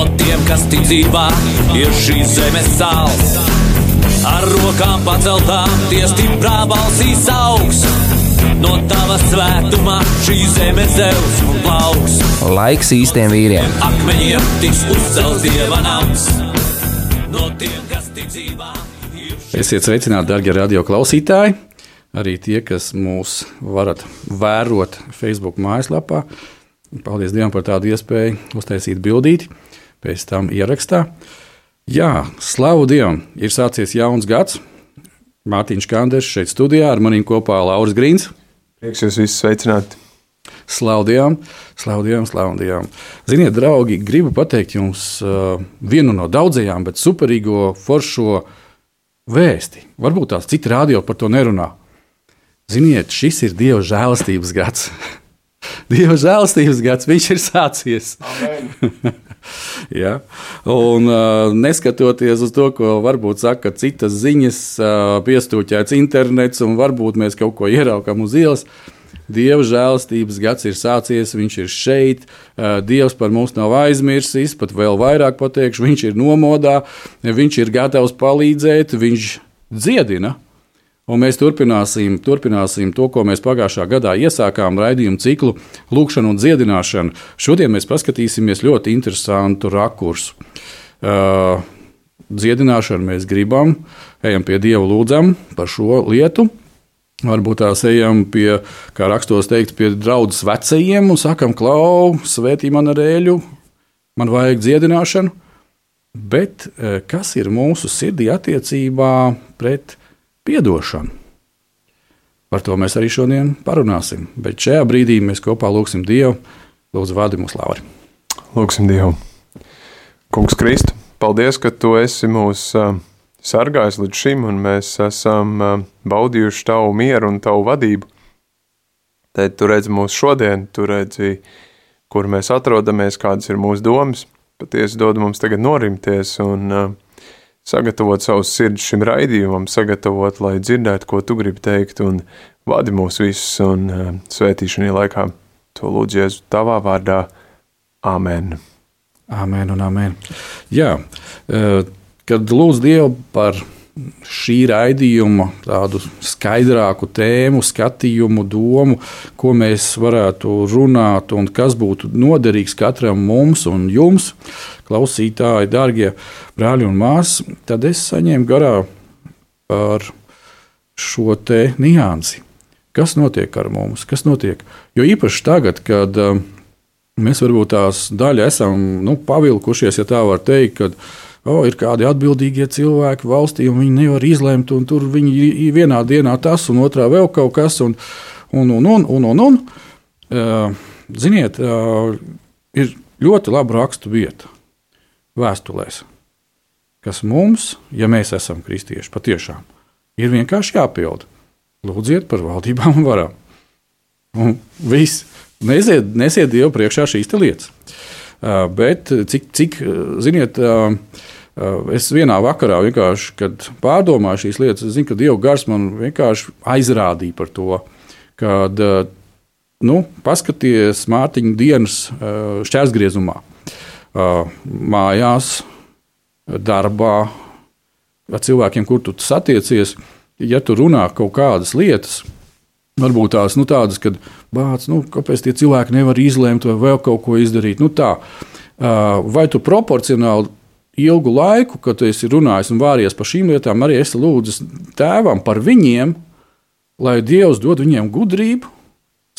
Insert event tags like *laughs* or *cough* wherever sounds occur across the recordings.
No tiem, kas ticībā ir šīs zemes sāls. Ar rokām paceltām, tie stiprā balsīs augs. No tava svētumā šī zeme zeus un plauks. Laiks īstiem vīriem. Akmeņiem tiks uzcelts dieva nams. No tiem, kas ir šīs Esiet sveicināti, darbie radio klausītāji! Arī tie, kas mūs varat vērot Facebook mājaslapā. Paldies Dievam par tādu iespēju uztaisīt bildīti, pēc tam ierakstā. Jā, slavu Dievam! Ir sācies jauns gads. Mārtiņš Kanders šeit studijā ar maniem kopā Lauris Grīns. Prieks jūs visus sveicināt. Slaudījām, slaudījām, slaudījām. Ziniet, draugi, gribu pateikt jums uh, vienu no daudzajām, bet superīgo foršo vēsti. Varbūt tās citi radio par to nerunā. Ziniet, šis ir Dieva žēlastības gads. *laughs* Dieva žēlastības gads, viņš ir sācies. *laughs* *laughs* ja? Un, uh, neskatoties uz to, ko varbūt saka citas ziņas, uh, piestūķēts internets, un varbūt mēs kaut ko ieraukām uz ielas, Dieva žēlastības gads ir sācies, viņš ir šeit. uh, Dievs par mums nav aizmirsis, pat vēl vairāk pateikšu, viņš ir nomodā, viņš ir gatavs palīdzēt, viņš dziedina. Un mēs turpināsim, turpināsim to, ko mēs pagājušā gadā iesākām, raidījumu ciklu Lūkšanu un dziedināšanu. Šodien mēs paskatīsimies ļoti interesantu rakursu. Uh, dziedināšanu mēs gribam, ejam pie Dieva lūdzam par šo lietu. Varbūt tās ejam pie, kā rakstos teikt, pie draudzes vecajiem un sakam, klau, svētī man ar eļu, man vajag dziedināšanu. Bet eh, kas ir mūsu sirdī attiecībā pret piedošanu? Par to mēs arī šodien parunāsim. Bet šajā brīdī mēs kopā lūgsim Dievu, lūdzu, vādi mūsu slavu. Lūksim Dievu. Kungs Kristu, paldies, ka tu esi mūsu uh, sargājis līdz šim, un mēs esam baudījuši tavu mieru un tavu vadību. Tad tu redzi mūsu šodien, tu redzi, kur mēs atrodamies, kādas ir mūsu domas. Patiesi dod mums tagad norimties un uh, sagatavot savus sirdis šim raidījumam, sagatavot, lai dzirdētu, ko tu gribi teikt, un vadi mūs visus un uh, svētīšanai laikā. To lūdzu Jēzu tavā vārdā. Āmen. Amen un amen. Jā, eh, kad lūdzu Dievu par šī raidījuma tādu skaidrāku tēmu, skatījumu, domu, ko mēs varētu runāt un kas būtu noderīgs katram mums un jums, klausītāji, darbie brāļi un māsas, tad es saņēmu garā par šo te niansi. Kas notiek ar mums? Kas notiek? Jo īpaši tagad, kad uh, mēs varbūt tās daļa esam nu, pavilkušies, ja tā var teikt, kad oh, ir kādi atbildīgie cilvēki valstī, un viņi nevar izlemt, un tur viņi vienā dienā tas, un otrā vēl kaut kas, un, un, un, un, un, un, un. Uh, Ziniet, uh, ir ļoti laba rakstu vieta vēstulēs, kas mums, ja mēs esam kristieši, patiešām ir vienkārši jāpild. Lūdziet par valdībām un varām. Un viss. Nesiet, nesiet Dievu priekšā šīs lietas. Bet cik, cik ziniet, es vienā vakarā vienkārši, kad pārdomāju šīs lietas, es zinu, ka Dieva gars man vienkārši aizrādīja par to, kad, nu, paskaties Mārtiņa dienas šķērsgriezumā, mājās, darbā, ar cilvēkiem, kur tu satiecies, ja tu runā kaut kādas lietas, varbūt tās nu, tādas, ka bāc, nu, kāpēc tie cilvēki nevar izlemt vai vēl kaut ko izdarīt. Nu, tā. vai tu proporcionāli ilgu laiku, kad tu esi runājis un vāries par šīm lietām, arī esi lūdzis tēvam par viņiem, lai Dievs dod viņiem gudrību,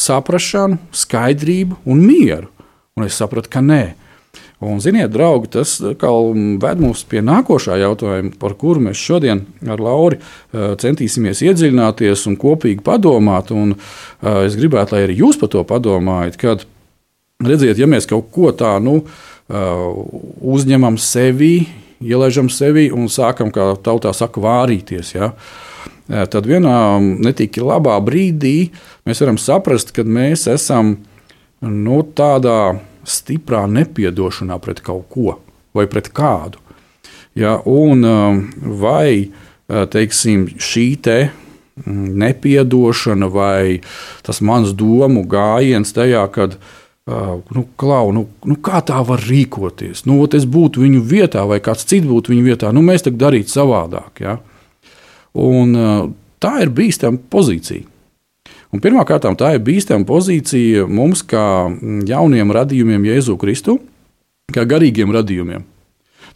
saprāšanu, skaidrību un mieru. Un es sapratu, ka nē. Un, ziniet, draugi, tas ved mums pie nākošā jautājuma, par kuru mēs šodien ar Lauru centīsimies iedziļināties un kopīgi padomāt. Un, es gribētu, lai arī jūs par to padomājat, kad redziet, ja mēs kaut ko tādu nu, uzņemam sevi, ielaižam sevi un sākam, kā tautā saka, vārīties. Ja? Tad vienā netik labā brīdī mēs varam saprast, ka mēs esam nu, tādā stiprā nepiedošanā pret kaut ko vai pret kādu. Ja? Un, vai teiksim, šī te nepiedošana vai tas mans domu gājiens tajā, kad nu, klau, nu, nu, kā tā var rīkoties. Nu, es būtu viņu vietā, vai kāds cits būtu viņu vietā, nu, mēs tā darītu savādāk. Ja? Un, tā ir bīstama pozīcija. Pirmkārt, tā ir bīstama pozīcija mums, kā jauniem radījumiem, Jēzu Kristu, kā garīgiem radījumiem.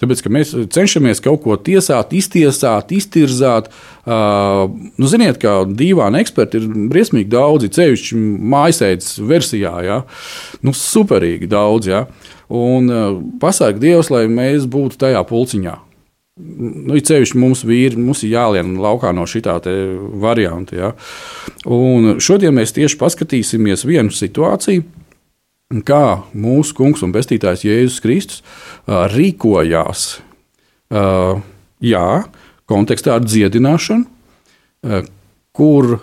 Tāpēc, mēs cenšamies kaut ko tiesāt, iztiesāt, iztirzāt. Uh, nu, ziniet, kā dīvaini eksperti ir briesmīgi daudzi, ceļšķi mājasēdes versijā. Ja? Nu, superīgi daudz. Ja? Un uh, pasaka Dievs, lai mēs būtu tajā pulciņā. Nu, Ceļš mums vīri, mums ir jālien laukā no šī varianta. Ja? Un šodien mēs tieši paskatīsimies vienu situāciju, kā mūsu kungs un pestītājs Jēzus Kristus rīkojās jā, kontekstā ar dziedināšanu, kur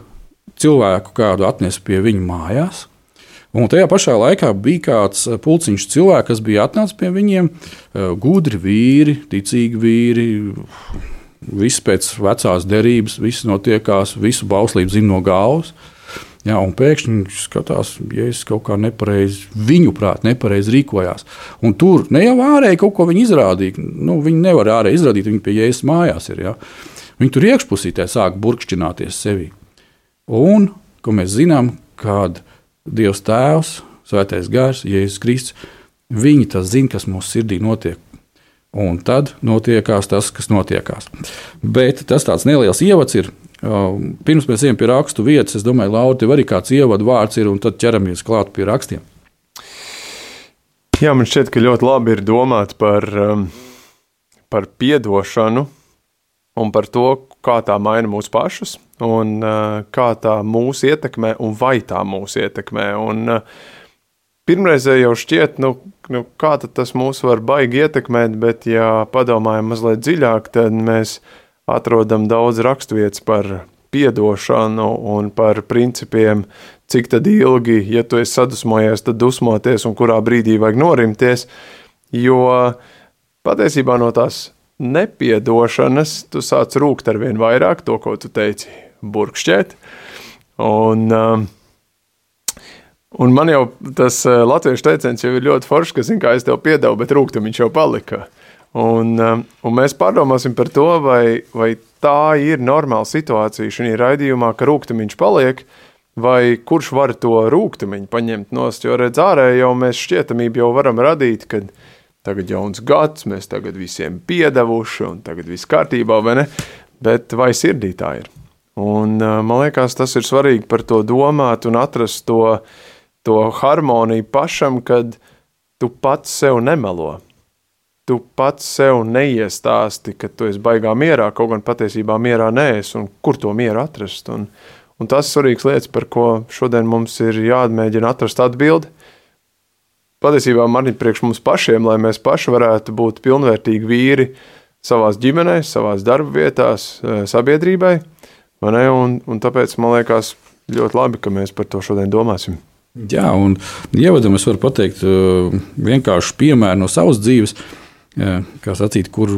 cilvēku kādu atnesa pie viņa mājās. Un tajā pašā laikā bija kāds pulciņš cilvēku, kas bija atnācis pie viņiem, gudri vīri, ticīgi vīri, viss pēc vecās derības, viss notiekās, visu bauslību zina no galvas. Jā, un pēkšņi viņš skatās, ja es kaut kā nepareizi, viņu prāt, nepareizi rīkojās. Un tur ne jau ārēji kaut ko izrādīja. Nu, viņi nevar ārēji izrādīt, viņi pie jēzus mājās ir. Ja? Viņi tur iekšpusītē sāk burkšķināties sevi. Un, ko mēs zinām, kad Dievs Tēvs, Svētais Gars, Jēzus Kristus, viņi tas zina, kas mūsu sirdī notiek. Un tad notiekās tas, kas notiekās. Bet tas tāds neliels ievads ir Pirms mēs ejam pie rakstu vietas, es domāju, Laura, tev arī kāds ievadu vārds ir, un tad ķeramies klāt pie rakstiem. Jā, man šķiet, ka ļoti labi ir domāt par, par piedošanu un par to, kā tā maina mūsu pašus, un kā tā mūs ietekmē, un vai tā mūs ietekmē. Un, Pirmreizē jau šķiet, nu, nu, kā tas mūs var baigi ietekmēt, bet, ja padomājam mazliet dziļāk, tad mēs atrodam daudz raksturvietas par piedošanu un par principiem, cik ilgi, ja tu esi sadusmojies, tad dusmoties un kurā brīdī vajag norimties. Jo patiesībā no tās nepiedošanas tu sāc rūkt ar vien vairāk to, ko tu teici, burkšķēt. Un, um, un man jau tas uh, latviešu teiciens jau ir ļoti foršs, ka, zin, kā es tev piedevu, bet rūktam viņš jau palika. Un, um, un mēs pārdomāsim par to, vai, vai tā ir normāla situācija šajā raidījumā, ka rūkstošs paliek, vai kurš var to rūkstošu paņemt nost. Jo redz, ārēji jau mēs šķietamību jau varam radīt, kad tagad jauns gads, mēs tagad visiem piedevuši, un tagad viss kārtībā, vai ne? Bet vai sirdī tā ir? Un, man liekas, tas ir svarīgi par to domāt un atrast to, to harmoniju pašam, kad tu pats sev nemelo tu pats sev neiestāsti, ka tu esi baigā mierā, kaut gan patiesībā mierā neesi, un kur to mieru atrast. Un, un tas ir svarīgs lietas, par ko šodien mums ir jāmēģina atrast atbildi. Patiesībā man ir priekš mums pašiem, lai mēs paši varētu būt pilnvērtīgi vīri savās ģimenēs, savās darba vietās, eh, sabiedrībai. Un, un tāpēc man liekas ļoti labi, ka mēs par to šodien domāsim. Jā, un ievadam es varu pateikt eh, vienkāršu piemēru no savas dzīves. Uh, kā sacīt, kur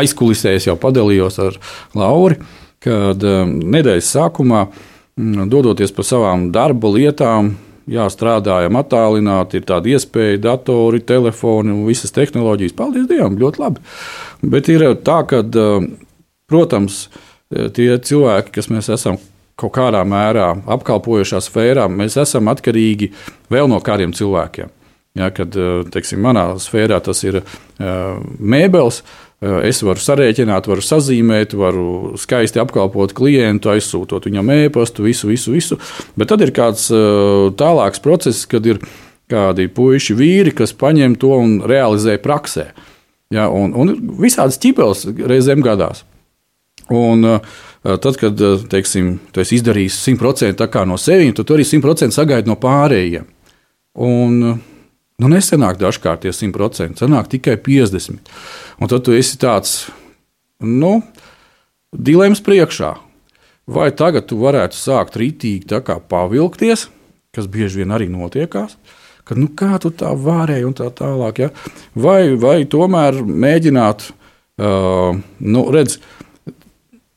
aizkulisēs jau padalījos ar Lauri, kad um, nedēļas sākumā, mm, dodoties pa savām darba lietām, jā, strādājam attālināti, ir tāda iespēja, datori, telefoni un visas tehnoloģijas. Paldies Dievam, ļoti labi. Bet ir tā, ka, protams, tie cilvēki, kas mēs esam kaut kādā mērā apkalpojošā sfērā, mēs esam atkarīgi vēl no kādiem cilvēkiem. Ja, kad eh, teiksim, manā sfērā tas ir uh, mēbeles, es varu sarēķināt, varu sazīmēt, varu skaisti apkalpot klientu, aizsūtot viņam e-pastu, visu, visu, visu. Bet tad ir kāds tālāks process, kad ir kādi puiši, vīri, kas paņem to un realizē praksē. Ja, un, un visādas ķibeles reizēm gadās. Un, tad, kad teiksim, tu esi izdarījis 100% no sevis, tad tu arī 100% sagaidi no pārējiem. Un, Nu, nesenāk dažkārt tie 100%, sanāk tikai 50%. Un tad tu esi tāds, nu, dilemmas priekšā. Vai tagad tu varētu sākt rītīgi pavilkties, kas bieži vien arī notiekās, ka nu, kā tu tā varēji un tā tālāk. Ja? Vai, vai tomēr mēģināt, uh, nu, redz,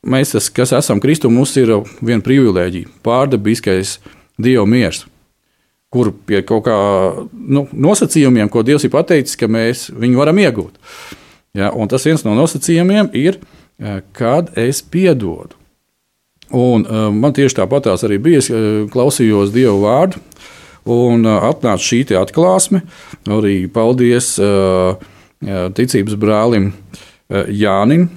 mēs, kas esam Kristu, mums ir viena privilēģija - pārdabiskais Dieva miers. Kur pie kaut kā nu, nosacījumiem, ko Dievs ir pateicis, ka mēs viņu varam iegūt. Ja, un tas viens no nosacījumiem ir, kad es piedodu. Un, uh, man tieši tāpatās arī bija, es uh, klausījos Dieva vārdu, Un atnāca šī atklāsme. Arī paldies ticības brālim Jānim.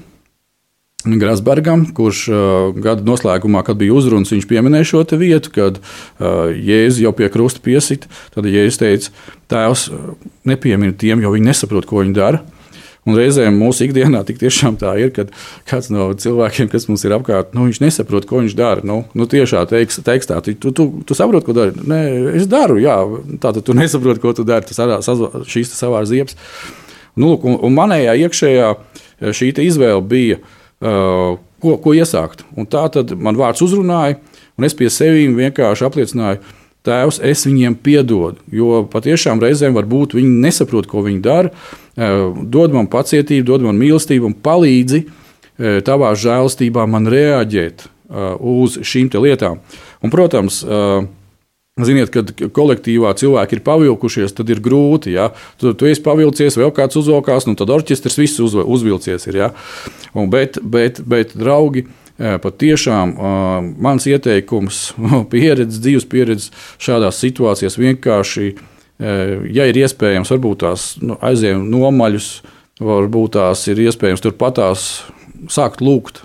Grasbergam, kurš uh, gada noslēgumā, kad bija uzrunas, viņš pieminēja šo vietu, kad uh, Jēzus jau pie krusta piesita. Tad Jēzus teica, Tēvs, nepiemini tiem, jo viņi nesaprot, ko viņi dara. Un reizēm mūsu ikdienā tiešām tā ir, ka kāds no cilvēkiem, kas mums ir apkārt, nu, viņš nesaprot, ko viņš dara. Nu, nu tiešā teiks, tekstā, tu, tu, tu, tu saproti, ko dari. Nē, es daru, jā, tā tad tu *laughs* nesaproti, ko tu dari. Tas šīs savā ziepes. Nu, un, un manējā iekšējā šī izvēle bija, uh, ko, ko iesākt. Un tā tad man vārds uzrunāja, un es pie sevis vienkārši apliecināju, Tēvs, es viņiem piedodu, jo patiešām reizēm varbūt viņi nesaprot, ko viņi dara. Dod man pacietību, dod man mīlestību un palīdzi tavā žēlstībā man reaģēt uz šīm lietām. Un, protams, Ziniet, kad kolektīvā cilvēki ir pavilkušies, tad ir grūti. Ja? Tu, tu esi pavilcies, vēl kāds uzvalkās, nu tad orķestris viss uz, uzvilcies. Ir, ja? un, bet, bet, bet, draugi, pat tiešām mans ieteikums, *laughs* pieredze, dzīves pieredze šādās situācijās vienkārši ir ja ir iespējams, varbūt tās nu, aizējām nomaļus, varbūt tās ir iespējams turpatās sākt lūgt.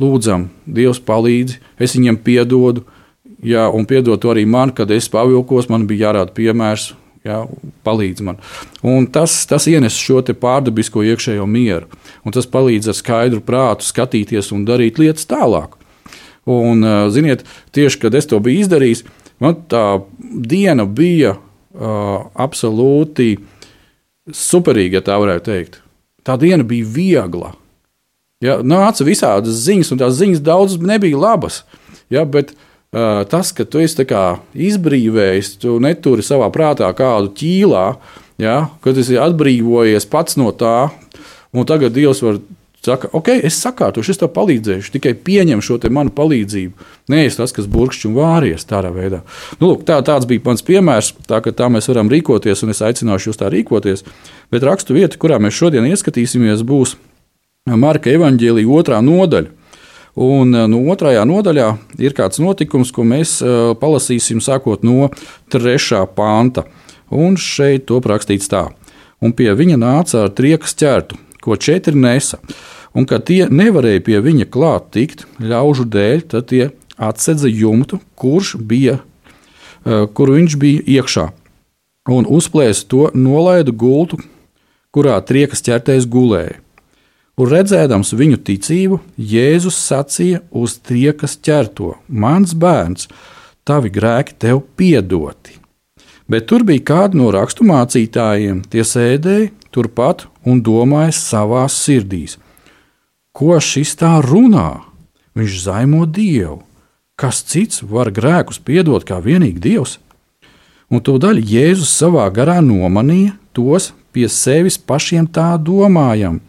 Lūdzam, Dievs palīdzi, es viņam piedodu, jā, un piedod arī man, kad es pavilkos, man bija jārāda piemērs, jā, palīdz man. Un tas, tas ienes šo pārdabisko iekšējo mieru, un tas palīdz ar skaidru prātu skatīties un darīt lietas tālāk. Un, ziniet, tieši kad es to biju izdarījis, man tā diena bija uh, absolūti superīga, ja tā varētu teikt. Tā diena bija viegla. Ja, nāca visādas ziņas, un tās ziņas daudzas nebija labas. Ja, bet uh, tas, ka tu esi izbrīvējis, tu neturi savā prātā kādu ķīlā, ja, kad esi atbrīvojies pats no tā, un tagad Dievs var Saka, ok, es sakārtošu, es tev palīdzēšu, tikai pieņem šo manu palīdzību. Nē, es tas, kas burkšķi un vāries tādā veidā. Nu, lūk, tā, tāds bija mans piemērs, tā, tā mēs varam rīkoties, un es aicināšu jūs tā rīkoties. Bet rakstu vieta, kurā mēs šodien ieskatīsimies, būs Marka evaņģēlīja otrā nodaļa. Un no nu, otrajā nodaļā ir kāds notikums, ko mēs uh, palasīsim sākot no trešā panta. Un šeit to rakstīts tā. Un pie viņa nāca ar triekas ķertu ko četri nesa, un kad tie nevarēja pie viņa klāt tikt ļaužu dēļ, tad tie atsedza jumtu, kurš bija, eh, kur viņš bija iekšā, un uzplēsa to nolaidu gultu, kurā triekas ķertais gulēja. Un redzēdams viņu ticību, Jēzus sacīja uz triekas ķerto: Mans bērns, tavi grēki tev piedoti. Bet tur bija kādi no raksturmācītājiem, tie sēdēja turpat un domāja savā sirdīs, ko šis tā runā. Viņš zaimo Dievu. Kas cits var grēkus piedot kā vienīgi Dievs? Un tūdaļ Jēzus savā garā nomanīja tos pie sevis pašiem tā domājam,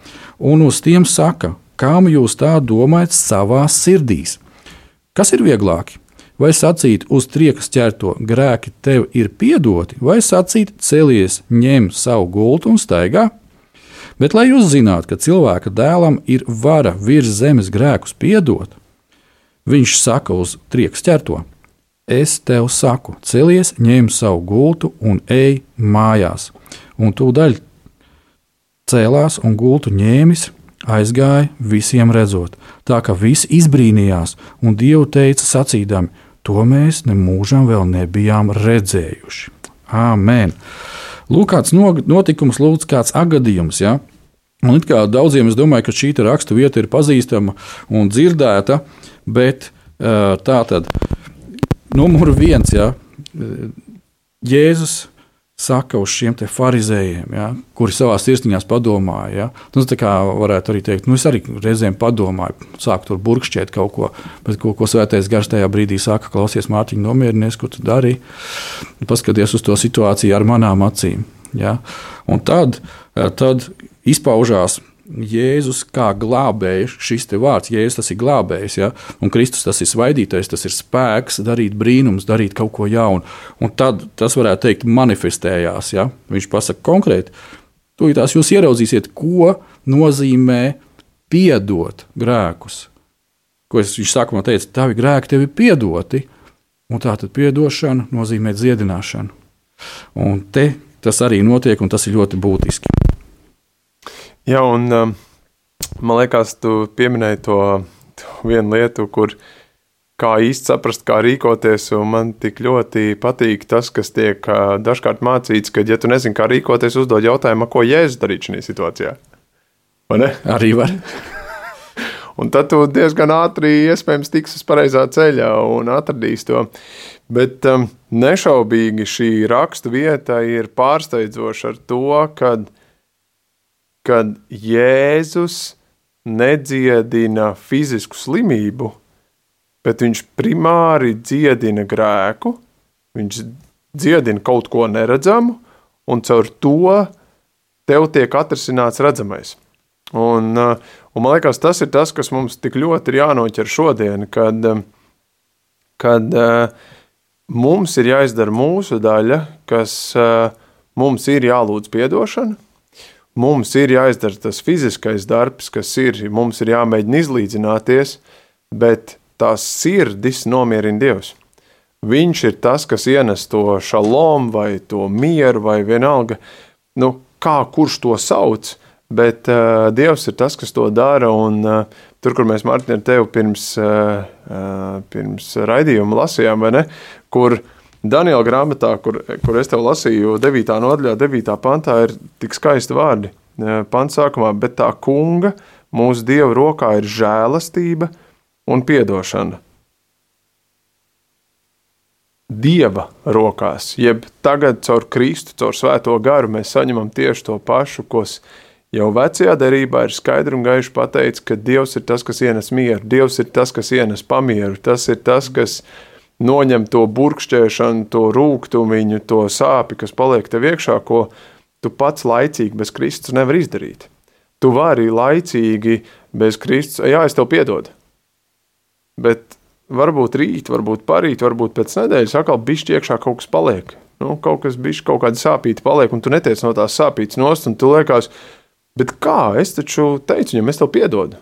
un uz tiem saka, kam jūs tā domājat savā sirdīs. Kas ir vieglāk? Vai sacīt, uz triekas ķerto grēki tev ir piedoti, vai sacīt, celies, ņem savu gultu un staigā? Bet, lai jūs zinātu, ka cilvēka dēlam ir vara virs zemes grēkus piedot, viņš saka uz trieks ķerto: Es tev saku, celies, ņem savu gultu un ej mājās. Un tūdaļ cēlās un gultu ņēmis, aizgāja visiem redzot, tā ka visi izbrīnījās, un Dievu teica sacīdami: To mēs nemūžam vēl nebijām redzējuši. Āmen! Lūk, kāds notikums, lūdzu, kāds agadījums. Ja? Un it kā daudziem es domāju, ka šī rakstu vieta ir pazīstama un dzirdēta, bet tā tad numur viens, ja, Jēzus saka uz šiem farizējiem, ja, kuri savā sirsniņā padomāja. Ja. Nu, tā kā varētu arī teikt, nu, es arī reizēm padomāju, sāku tur burkšķēt kaut ko, bet ko, ko svētais gars tajā brīdī saka, klausies, Mārtiņ, nomierinies, ko tu dari. Paskaties uz to situāciju ar manām acīm. Ja. Un tad, tad izpaužās Jēzus kā glābējs, šis vārds, Jēzus tas ir glābējs, ja? un Kristus tas ir svaidītais, tas ir spēks darīt brīnumus, darīt kaut ko jaunu. Un tad tas varētu teikt, manifestējās. Ja? Viņš pasaka konkrēti, tūlītās jūs ieraudzīsiet, ko nozīmē piedot grēkus. Ko es, viņš sākumā teica, tavi grēki tev ir piedoti, un tā tad piedošana nozīmē dziedināšanu. Un te tas arī notiek, un tas ir ļoti būtiski. Jā, un um, man liekas, tu pieminēji to, to vienu lietu, kur kā īsti saprast, kā rīkoties. Man tik ļoti patīk tas, kas tiek uh, dažkārt mācīts, ka, ja tu nezini, kā rīkoties, uzdod jautājumu, ko jēzus darīt šajā situācijā. Arī var. *laughs* un tad tu diezgan ātri iespējams tiks uz pareizā ceļa un atradīs to. Bet um, nešaubīgi šī rakstu vieta ir pārsteidzoša ar to, ka kad Jēzus nedziedina fizisku slimību, bet viņš primāri dziedina grēku, viņš dziedina kaut ko neredzamu, un caur to tev tiek atrisināts redzamais. Un, uh, un man liekas, tas ir tas, kas mums tik ļoti ir jānoķer šodien, kad, um, kad uh, mums ir jāizdara mūsu daļa, kas uh, mums ir jālūdz piedošana, mums ir jāizdara tas fiziskais darbs, kas ir, mums ir jāmēģina izlīdzināties, bet tās sirdis nomierina Dievs. Viņš ir tas, kas ienes to šalom vai to mieru vai vienalga, nu, kā kurš to sauc, bet uh, Dievs ir tas, kas to dara, un uh, tur, kur mēs, Mārtiņ, ar tevi pirms, uh, uh, pirms raidījuma lasījām, vai ne, kur uh, Daniela grāmatā, kur, kur es tev lasīju, 9. nodaļā, 9. pantā, ir tik skaisti vārdi. Pants sākumā, bet tā kunga mūsu dieva rokā ir žēlastība un atdošana. Dieva rokās, jeb tagad caur Kristu, caur Svēto garu, mēs saņemam tieši to pašu, ko jau vecajā derībā ir skaidri un gaiši pateicis, ka Dievs ir tas, kas ienes mieru, Dievs ir tas, kas ienes pamieru, tas ir tas, kas ienes noņem to burkšķēšanu, to rūkumu, to sāpi, kas paliek tev iekšā, ko tu pats laicīgi bez Kristus nevar izdarīt. Tu vari laicīgi bez Kristus, jā, es tev piedodu. Bet varbūt rīt, varbūt parīt, varbūt pēc nedēļas atkal bišķi iekšā kaut kas paliek. Nu, kaut kas bišķi, kaut kāda sāpīta paliek, un tu netiec no tās sāpītas nost, un tu liekas, bet kā, es taču teicu viņam, es tev piedodu.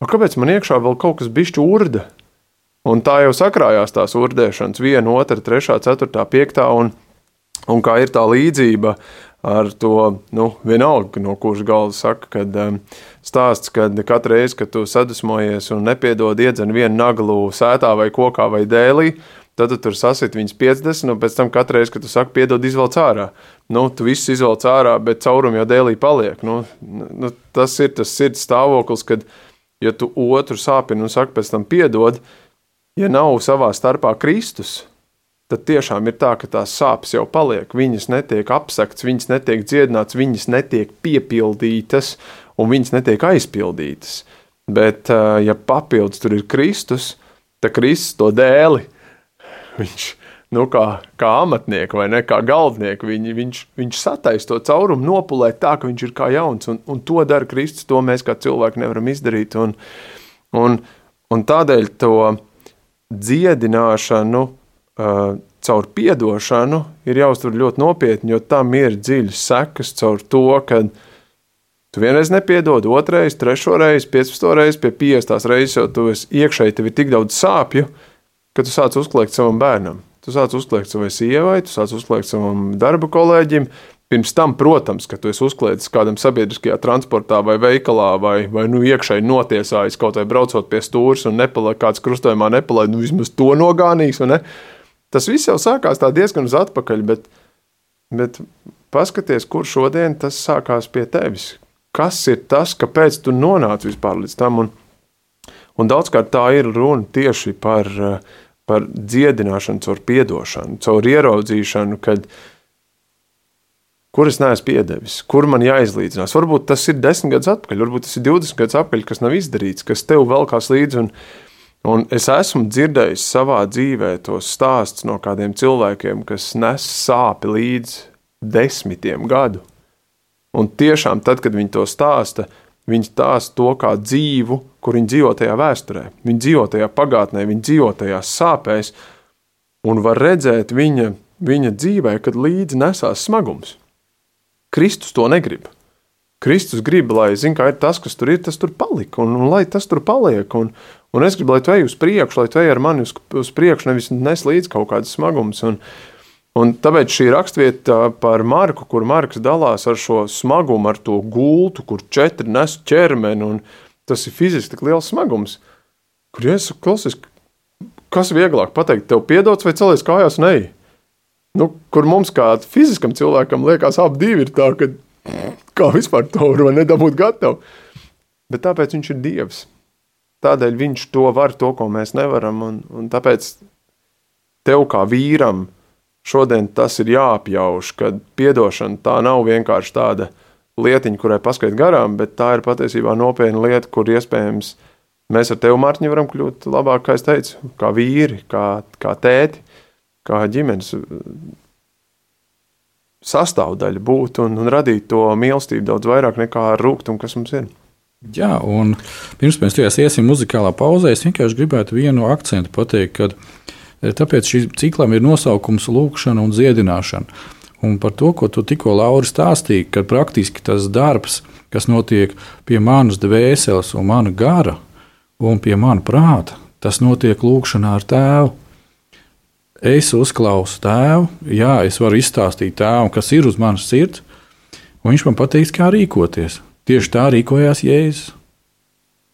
Un kāpēc man iekšā vēl kaut kas bišķi urda? Un tā jau sakrājās tās urdēšanas, viena, otra, trešā, ceturtā, piektā. Un, un kā ir tā līdzība ar to, nu, vienalga, no kuras galda saka, kad um, stāsts, kad katru reizi, kad tu sadusmojies un nepiedod iedzen vienu naglu sētā vai kokā vai dēlī, tad tu tur sasit viņas 50, un pēc tam katru reizi, kad tu saki, piedod, izvelc ārā. Nu, tu viss izvelc ārā, bet caurumi jau dēlī paliek. Nu, nu, tas ir tas sirds stāvoklis, kad, ja tu otru sāpini un saki pēc tam piedod, tad ja nav savā starpā Kristus, tad tiešām ir tā, ka tās sāpes jau paliek. Viņas netiek apsekts, viņas netiek dziedināts, viņas netiek piepildītas un viņas netiek aizpildītas. Bet, ja papildus tur ir Kristus, tad Kristus to dēli. Viņš nu, kā, kā amatnieku vai ne, kā galvnieku, viņ, viņš, viņš sataisa to caurumu, nopulē tā, ka viņš ir kā jauns. Un, un to dara Kristus, to mēs kā cilvēki nevaram izdarīt. Un, un, un tādēļ to dziedināšanu uh, caur piedošanu ir jāuztver ļoti nopietni, jo tam ir dziļas sekas caur to, ka tu vienreiz nepiedod, otrreiz, trešoreiz, piecpastoreiz, pie 50 reizes jau tu esi iekšēji, tev ir tik daudz sāpju, ka tu sāc uzkliegt savam bērnam. Tu sāc uzkliegt savai sievai, tu sāc uzkliegt savam darba kolēģim, Pirms tam, protams, ka tu esi uzklēdzis kādam sabiedriskajā transportā vai veikalā, vai, vai nu, iekšēji notiesājis kaut vai braucot pie stūres un nepalaid, kāds krustojumā nepalaid, nu vismaz to nogānījis. Tas viss jau sākās diezgan uz atpakaļ, bet, bet paskaties, kur šodien tas sākās pie tevis. Kas ir tas, kāpēc tu nonāci vispār līdz tam? Un, un daudzkārt tā ir runa tieši par, par dziedināšanu, caur piedošanu, caur ieraudzīšanu, kad viņa kur es neesmu piedevis, kur man jāizlīdzinās. Varbūt tas ir desmit gadus atpakaļ, varbūt tas ir 20 gadus atpakaļ, kas nav izdarīts, kas tev velkās līdzi. Un, un es esmu dzirdējis savā dzīvē tos stāstus no kādiem cilvēkiem, kas nes sāpi līdzi desmitiem gadu. Un tiešām, tad, kad viņi to stāsta, viņi stāsta to kā dzīvu, kur viņi dzīvo tajā vēsturē, viņi dzīvo tajā pagātnē, viņi dzīvo tajās sāpēs, un var redzēt viņa, viņa dzīvē, kad līdzi nesās smagums. Kristus to negrib. Kristus grib, lai zinātu, ka tas, kas tur ir, tas tur palika, un, un lai tas tur paliek. Un, un es gribu, lai tu ej uz priekšu, lai tu ej ar mani uz, uz priekšu, nevis nes līdzi kaut kādas smagumus. Un, un tāpēc šī raksturvieta par Marku, kur Marks dalās ar šo smagumu, ar to gultu, kur četri nes ķermeni, un tas ir fiziski tik liels smagums. Kur iesaku klausies, kas vieglāk pateikt, tev piedots vai celies kājās, nē nu, kur mums kā fiziskam cilvēkam liekas, abi divi ir tā, ka kā vispār to var nedabūt gatavu. Bet tāpēc viņš ir Dievs. Tādēļ viņš to var, to, ko mēs nevaram. Un, un tāpēc tev kā vīram šodien tas ir jāapjauš, ka piedošana tā nav vienkārši tāda lietiņa, kurai paskait garām, bet tā ir patiesībā nopietna lieta, kur iespējams mēs ar tevi, Mārtiņ, varam kļūt labāk, kā es teicu, kā vīri, kā, kā tēti kā ģimenes uh, sastāvdaļa būt un, un radīt to mīlestību daudz vairāk nekā rūkumu, kas mums ir. Jā, un pirms mēs tajās iesim muzikālā pauzē, es vienkārši gribētu vienu akcentu pateikt, ka eh, tāpēc šī ciklam ir nosaukums lūkšana un dziedināšana. Un par to, ko tu tikko Lauri stāstīji, ka praktiski tas darbs, kas notiek pie manas dvēseles un mana gara un pie mana prāta, tas notiek lūkšanā ar tēvu. Es uzklausu tēvu, jā, es varu izstāstīt tēvam, kas ir uz manas sirds, un viņš man pateiks, kā rīkoties. Tieši tā rīkojās Jēzus.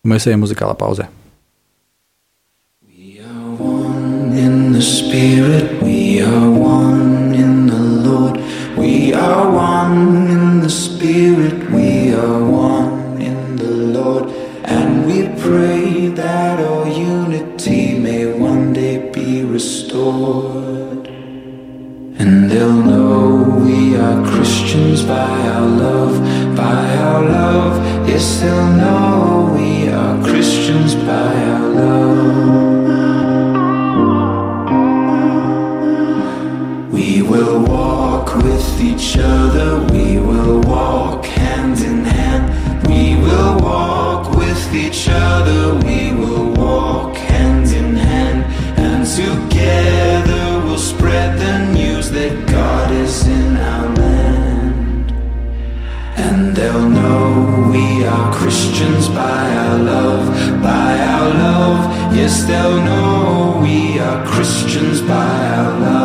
Mēs ejam muzikālā pauzē. In the spirit, we are one in the Lord. We are one in the spirit, we are one And they'll know we are Christians by our love, by our love. Yes, they'll know we are Christians by our love. We will walk with each other, we will walk hand in hand, we will walk with each other, we Christians by our love, by our love. Yes, they'll know we are Christians by our love.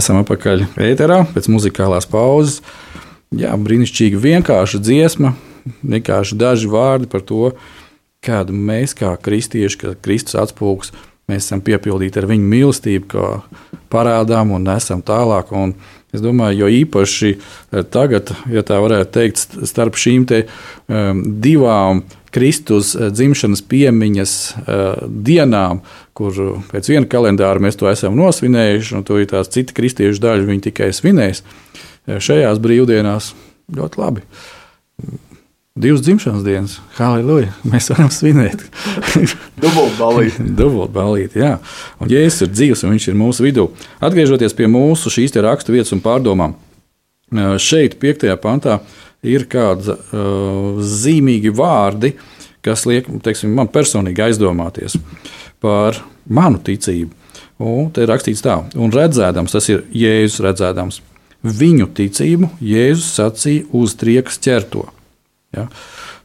Esam atpakaļ ēterā pēc muzikālās pauzes. Jā, brīnišķīgi vienkārša dziesma, vienkārši daži vārdi par to, kāda mēs kā kristieši, kā Kristus atspūgs, mēs esam piepildīti ar viņu mīlestību, kā parādām un nesam tālāk. Un es domāju, jo īpaši tagad, ja tā varētu teikt, starp šīm te, um, divām Kristus eh, dzimšanas piemiņas uh, dienām, kur pēc viena kalendāra mēs to esam nosvinējuši, un to ir tās cita kristiešu daļa, viņi tikai svinēs. Šajās brīvdienās ļoti labi. Divas dzimšanas dienas, halleluja! Mēs varam svinēt. *laughs* Dubultbalīti. Dubultbalīti, *laughs* jā. Un Jēzus ir dzīves, un viņš ir mūsu vidū. Atgriežoties pie mūsu šīs rakstu vietas un pārdomām, šeit, piektajā pantā, ir kādi uh, zīmīgi vārdi, kas liek teiksim, man personīgi aizdomāties par manu ticību. Un te ir rakstīts tā, un redzēdams, tas ir Jēzus redzēdams. Viņu ticību Jēzus sacīja uz triekas ķerto. Ja?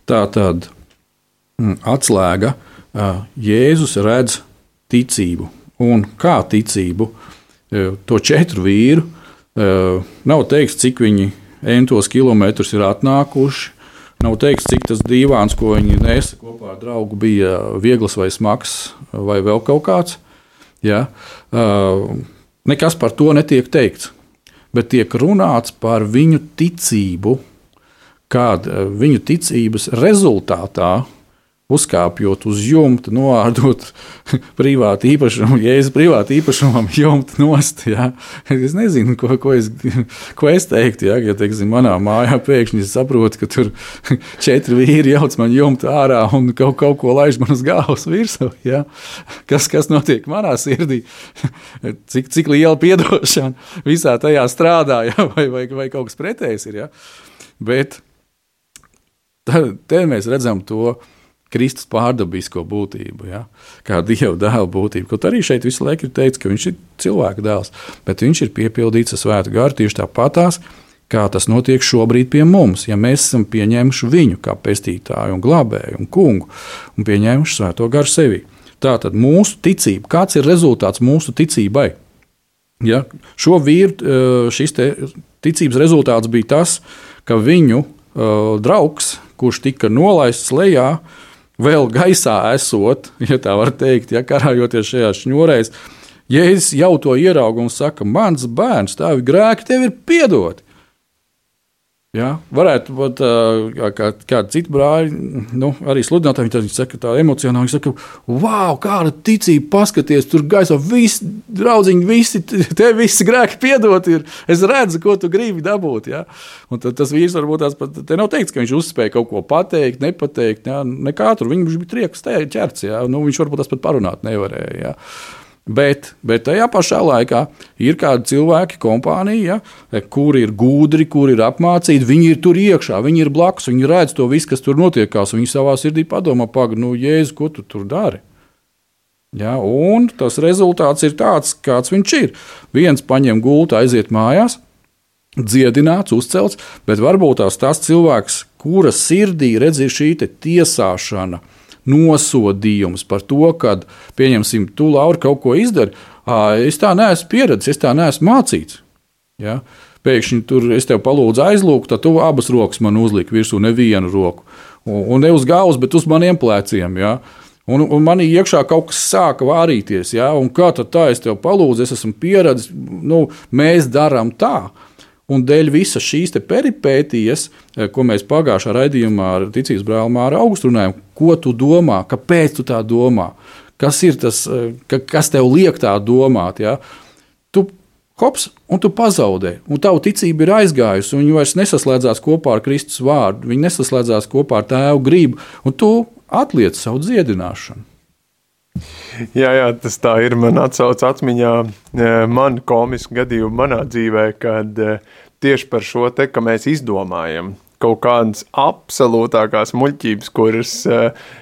Tā tad mm, atslēga Jēzus redz ticību. Un kā ticību to četru vīru nav teikts, cik viņi entos kilometrus ir atnākuši. Nav teikts, cik tas dīvāns, ko viņi nesa kopā ar draugu, bija viegls vai smags, vai vēl kaut kāds. Ja? Nekas par to netiek teikts, bet tiek runāts par viņu ticību kāda eh, viņu ticības rezultātā, uzkāpjot uz jumta, noārdot *laughs* privātu īpašumu, jēzus privātu īpašumam, jumta nost. Ja. Es nezinu, ko, ko, es, *laughs* ko es teiktu. Ja, ja teiksim, manā mājā pēkšņi saprotu, ka tur *laughs* četri vīri jauc man jumta ārā un kaut, kaut ko laiž man uz galvas virsū. Ja. Kas, kas notiek manā sirdī? Cik, cik liela piedošana visā tajā strādā, ja, vai, vai, vai kaut kas pretējs ir. Ja. Bet Te mēs redzam to Kristus pārdabisko būtību, ja? kā Dieva dēla būtību. Kaut arī šeit visu laiku ir teikts, ka viņš ir cilvēka dēls, bet viņš ir piepildīts ar svētu garu tieši tāpatās, kā tas notiek šobrīd pie mums. Ja mēs esam pieņēmuši viņu kā pestītāju un glābēju un kungu un pieņēmuši svēto garu sevi. Tā tad mūsu ticība, kāds ir rezultāts mūsu ticībai? Ja? Šo vīru eh, šis ticības rezultāts bija tas, ka viņu uh, draugs kurš tika palaists lejā, vēl gaisā esot, ja tā var teikt, ja karājoties šajā šņurēs. Jēzus jau to ieraudzīja un saka, mans bērns, tavi grēki tev ir piedoti. Ja? Varētu būt kā, kādi citi brāļi, nu, arī sludinātāji. Viņi saka, tā emocionāli, viņi saka, wow, kāda ticība, paskaties, tur gaisā viss, draugiņi, visi, *laughs* te visi grēki piedot. Ir. Es redzu, ko tu gribi dabūt. Ja? Un tad, tas vīrs varbūt tās pat, te nav teikts, ka viņš uzspēja kaut ko pateikt, nepateikt. Ja? Nekā tur viņš bija trieks ķerts. Ja? Nu, viņš varbūt tas pat parunāt nevarēja. Ja? Bet, bet tajā pašā laikā ir kādi cilvēki, kompānija, ja, kuri ir gudri, kuri ir apmācīti. Viņi ir tur iekšā, viņi ir blakus, viņi redz to visu, kas tur notiekās. Viņi savā sirdī padomā, pagaidi, nu, Jēzu, ko tu tur dari? Ja, un tas rezultāts ir tāds, kāds viņš ir. Viens paņem gultu, aiziet mājās, dziedināts, uzcelts, bet varbūt tās tas cilvēks, kura sirdī redz šī tiesāšana, nosodījums par to, ka, pieņemsim, tu, Laura, kaut ko izdari. Es tā neesmu pieredzējis, es tā neesmu mācīts. Ja? Pēkšņi tur es tev palūdzu aizlūgt, tad tu abas rokas man uzliki virsū, nevienu roku. Un, un ne uz galvas, bet uz maniem pleciem. Ja? Un, un manī iekšā kaut kas sāka vārīties. Ja? Un kā tad tā, es tev palūdzu, es esmu pieredzējis, nu, mēs darām tā. Un dēļ visas šīs peripētijas, eh, ko mēs pagājušā raidījumā ar ticības brāli Māru Augustu runājam, ko tu domā, kāpēc tu tā domā, kas ir tas, eh, ka, kas tev liek tā domāt. Ja? Tu hops, un tu pazaudē, un tava ticība ir aizgājusi, un viņa vairs nesaslēdzās kopā ar Kristus vārdu, viņa nesaslēdzās kopā ar tēvu gribu, un tu atliec savu dziedināšanu. Jā, jā, tas tā ir. Man atsauc atmiņā e, man komisku gadījumu manā dzīvē, kad e, tieši par šo te, ka mēs izdomājam kaut kādas absolūtākās muļķības, kuras uh,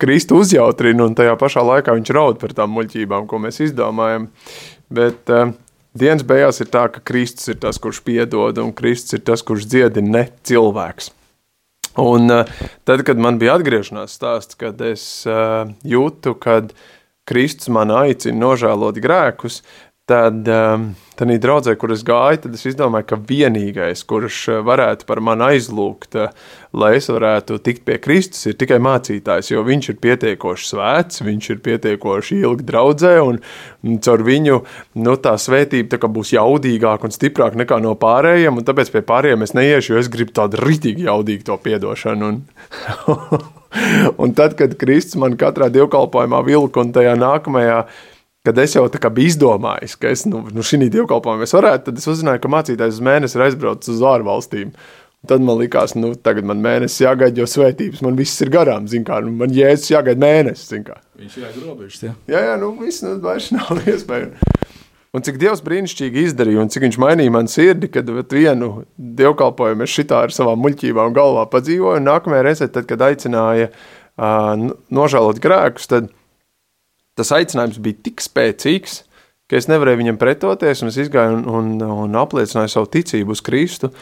Kristu uzjautrina, un tajā pašā laikā viņš raud par tām muļķībām, ko mēs izdomājam. Bet uh, dienas beigās ir tā, ka Kristus ir tas, kurš piedod, un Kristus ir tas, kurš dziedina ne cilvēks. Un uh, tad, kad man bija atgriešanās stāsts, kad es uh, jūtu, kad Kristus man aicina nožēlot grēkus, tad um, Tad draudzē, kur es gāju, tad es izdomāju, ka vienīgais, kurš eh, varētu par mani aizlūgt, eh, lai es varētu tikt pie Kristus, ir tikai mācītājs, jo viņš ir pietiekoši svēts, viņš ir pietiekoši ilgi draudzē, un, un caur viņu nu, tā svētība tā būs jaudīgāka un stiprāka nekā no pārējiem, un tāpēc pie pārējiem es neiešu, jo es gribu tādu ritīgi jaudīgu to piedošanu. Un, *laughs* un tad, kad Kristus man katrā dievkalpojumā vilka un tajā nākamajā kad es jau biju izdomājis, ka es nu, nu, šī dievkalpojumā varētu, tad es uzzināju, ka mācītājs uz mēnesi ir aizbraucis uz ārvalstīm. Tad man likās, nu, tagad man mēnesis jāgaida, jo svētības man viss ir garām. Kā, nu, man jēzus jāgaida mēnesis. Viņš ir aizrobežs. Jā, jā, jā nu, viss nu, vairs nav *laughs* iespējams. Un cik Dievs brīnišķīgi izdarīja, un cik viņš mainīja manu sirdi, kad vienu dievkalpojumu es šitā ar savām muļķībām galvā padzīvoju, un nākamajā reizē, tad, kad aicināja uh, nožēlot grēkus, tad tas aicinājums bija tik spēcīgs, ka es nevarēju viņam pretoties, un es gāju un, un, un apliecināju savu ticību uz Kristu.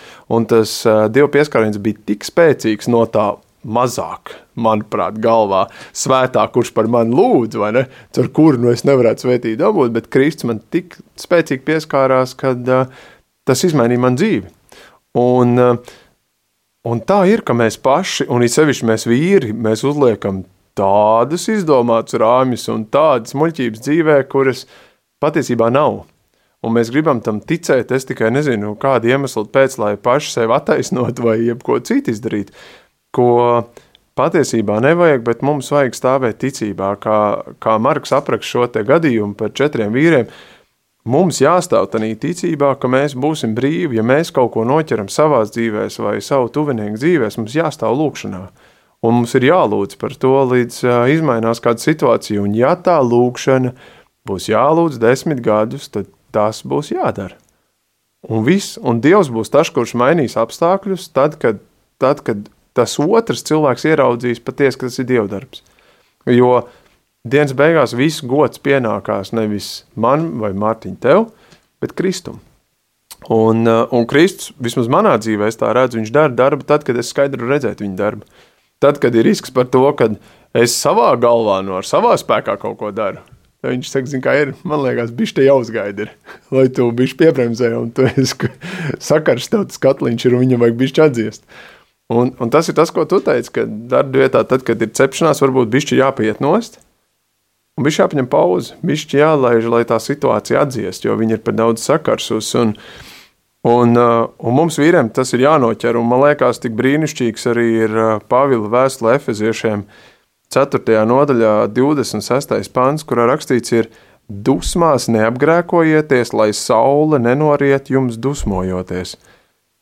Tas uh, Dieva pieskāriens bija tik spēcīgs no tā mazāk, manuprāt, galvā svētā, kurš par mani lūdz, vai ne? Ar kuru nu es nevarētu svētīt dabūt, bet Kristus man tik spēcīgi pieskārās, ka uh, tas izmainīja man dzīvi. Un, uh, un tā ir, ka mēs paši, un sevišķi mēs vīri, mēs uzliekam tādus izdomātus rāmjus un tādas muļķības dzīvē, kuras patiesībā nav. Un mēs gribam tam ticēt, es tikai nezinu, kādu iemeslu pēc, lai paši sevi attaisnot vai jebko citu izdarīt, ko patiesībā nevajag, bet mums vajag stāvēt ticībā, kā, kā Marks apraksta šo te gadījumu par četriem vīriem. Mums jāstāv tādā ticībā, ka mēs būsim brīvi, ja mēs kaut ko noķeram savā dzīvē vai savu tuvinieku dzīvē, mums jāstāv lūkšanā. Un mums ir jālūdz par to, līdz izmainās kāda situācija. Un ja tā lūkšana būs jālūdz desmit gadus, tad tas būs jādara. Un viss, un Dievs būs tas, kurš mainīs apstākļus, tad, kad, tad, kad tas otrs cilvēks ieraudzīs patiesi, ka tas ir Dievdarbs. Jo dienas beigās viss gods pienākās nevis man vai Mārtiņ tev, bet Kristum. Un, un Kristus, vismaz manā dzīvē, es tā redzu, viņš dara darbu tad, kad es skaidru redzētu viņa darbu. Tad, kad ir risks par to, ka es savā galvā, no ar savā spēkā kaut ko daru, tad viņš saka, zin, kā ir, man liekas, bišķi te jāuzgaida, ir, *laughs* lai tu bišķi piebremzē, un tu *laughs* esi sakars, tev tas katliņš ir, un viņam vajag bišķi atdziest. Un, un tas ir tas, ko tu teici, ka darba vietā, tad, kad ir cepšanās, varbūt bišķi jāpiet nost, un bišķi jāpaņem pauzi, bišķi jālaiž, lai tā situācija atdziest, jo viņi ir par daudz sakarsus, Un, uh, un mums vīriem tas ir jānoķer, un man liekas, tik brīnišķīgs arī ir uh, Pāvila vēstule Efeziešiem 4. nodaļā 26. pants, kurā rakstīts ir dusmās neapgrēkojieties, lai saule nenoriet jums dusmojoties.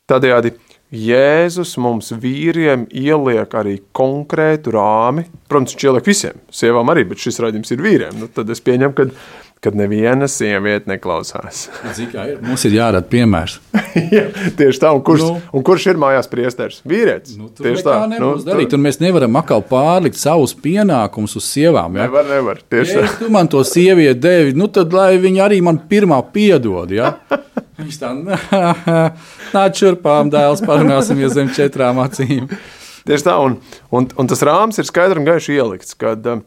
Tādējādi Jēzus mums vīriem ieliek arī konkrētu rāmi. Protams, viņš ieliek visiem, sievām arī, bet šis raidījums ir vīriem. Nu, tad es pieņemu, ka kad neviena sieviete neklausās. ir? Mums ir jārada piemērs. *laughs* ja, tieši tā, un kurš, nu, un kurš ir mājās priesteris? Vīrietis. Nu, tieši tā, nu, darīt, tur... mēs nevaram atkal pārlikt savus pienākumus uz sievām. Ja? Nevar, nevar. Tieši ja, tu man to sievieti devi, nu tad lai viņa arī man pirmā piedod. Ja? *laughs* Viņš tā *laughs* nāc šurpām, dēls, parunāsimies zem četrām acīm. Tieši tā, un, un, un tas rāms ir skaidri un gaiši ielikts, kad uh,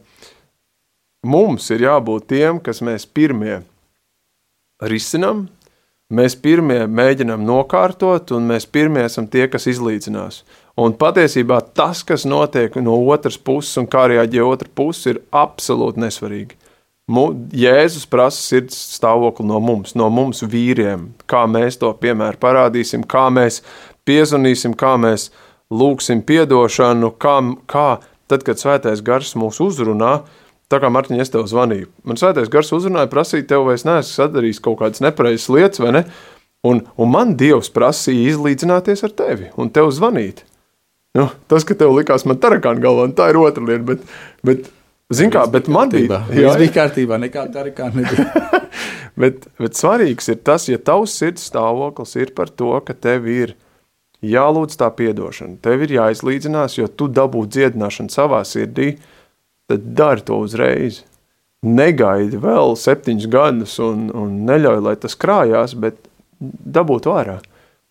mums ir jābūt tiem, kas mēs pirmie risinām, mēs pirmie mēģinām nokārtot, un mēs pirmie esam tie, kas izlīdzinās. Un patiesībā tas, kas notiek no otras puses un kā reaģē otra puse, ir absolūti nesvarīgi. Jēzus prasa sirds stāvokli no mums, no mums vīriem, kā mēs to piemēru parādīsim, kā mēs piezvanīsim, kā mēs lūgsim atdošanu, kā, kā tad, kad svētais gars mūs uzrunā, Tā kā Mārtiņa, es tev zvanīju. Man svētais gars uzrunāja, prasīja, tev vai es neesmu sadarījis kaut kādas nepareizas lietas, vai ne? Un, un man Dievs prasīja izlīdzināties ar tevi un tev zvanīt. Nu, tas, ka tev likās, man tarakāna galvā, tā ir otra lieta. Bet, bet, zin kā, bet man bija. Jā, bija kārtībā, nekāda tarakāna nebija. *laughs* bet, bet svarīgs ir tas, ja tavs sirds stāvoklis ir par to, ka tev ir jālūdz tā piedošana, tev ir jāizlīdzinās, jo tu dabū dziedināšanu savā sirdī, tad dari to uzreiz. negaidi vēl septiņus gadus un, un neļauj, lai tas krājās, bet dabūt ārā.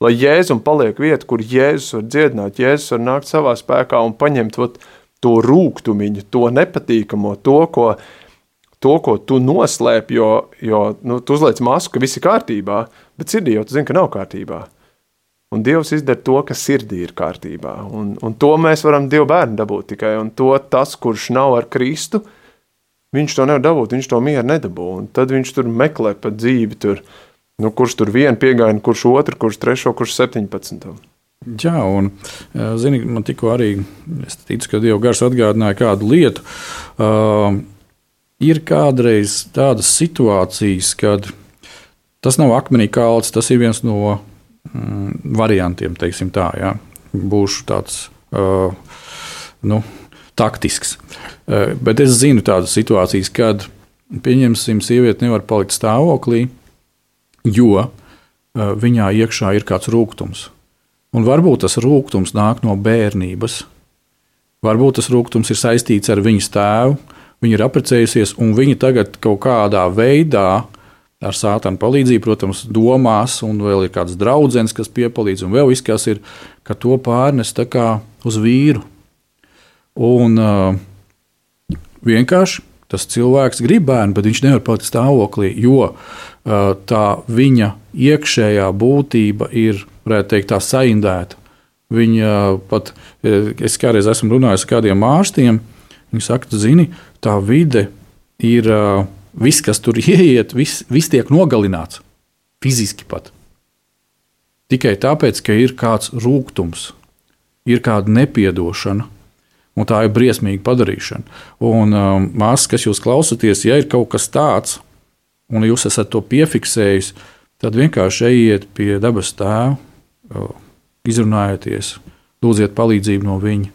Lai Jēzum paliek vieta, kur Jēzus var dziedināt, Jēzus var nākt savā spēkā un paņemt ot, to rūgtumiņu, to nepatīkamo, to, ko, to, ko tu noslēp, jo, jo nu, tu uzliec masku, ka viss ir kārtībā, bet sirdī jau tu zini, ka nav kārtībā. Un Dievs izdara to, kas sirdī ir kārtībā. Un, un to mēs varam Dievu bērnu dabūt tikai. Un to tas, kurš nav ar Kristu, viņš to nevar dabūt, viņš to mieru nedabū. Un tad viņš tur meklē pa dzīvi, tur, nu, kurš tur vienu piegaina, kurš otru, kurš trešo, kurš septiņpadsmito. Jā, un zini, man tikko arī, ticu, ka Dieva gars atgādināja kādu lietu. Uh, ir kādreiz tādas situācijas, kad tas nav akmenī kalts, tas ir viens no mm, variantiem, teiksim tā, ja? būšu tāds. Uh, nu, Taktisks. Uh, bet es zinu tādas situācijas, kad, pieņemsim, sieviete nevar palikt stāvoklī, jo uh, viņā iekšā ir kāds rūkums. Un varbūt tas rūkums nāk no bērnības. Varbūt tas rūkums ir saistīts ar viņas tēvu. Viņa ir apprecējusies, un viņa tagad kaut kādā veidā ar sātanu palīdzību, protams, domās, un vēl ir kāds draugs, kas piepalīdz, un vēl viss, kas ir, ka to pārnes uz vīru. Un uh, vienkārši tas cilvēks grib bērnu, bet viņš nevar palikt stāvoklī, jo uh, tā viņa iekšējā būtība ir, varētu teikt, tā saindēta. Viņa pat, es kādreiz esmu runājis ar kādiem ārstiem, viņi saka, zini, tā vide ir. Uh, viss, kas tur *laughs* ieiet, viss, viss tiek nogalināts. Fiziski pat. Tikai tāpēc, ka ir kāds rūkums, ir kāda nepiedošana, un tā ir briesmīga padarīšana. Un um, māsas, kas jūs klausāties, ja ir kaut kas tāds, un jūs esat to piefiksējis, tad vienkārši ejiet pie dabas tēva, izrunājieties, lūdziet palīdzību no viņa.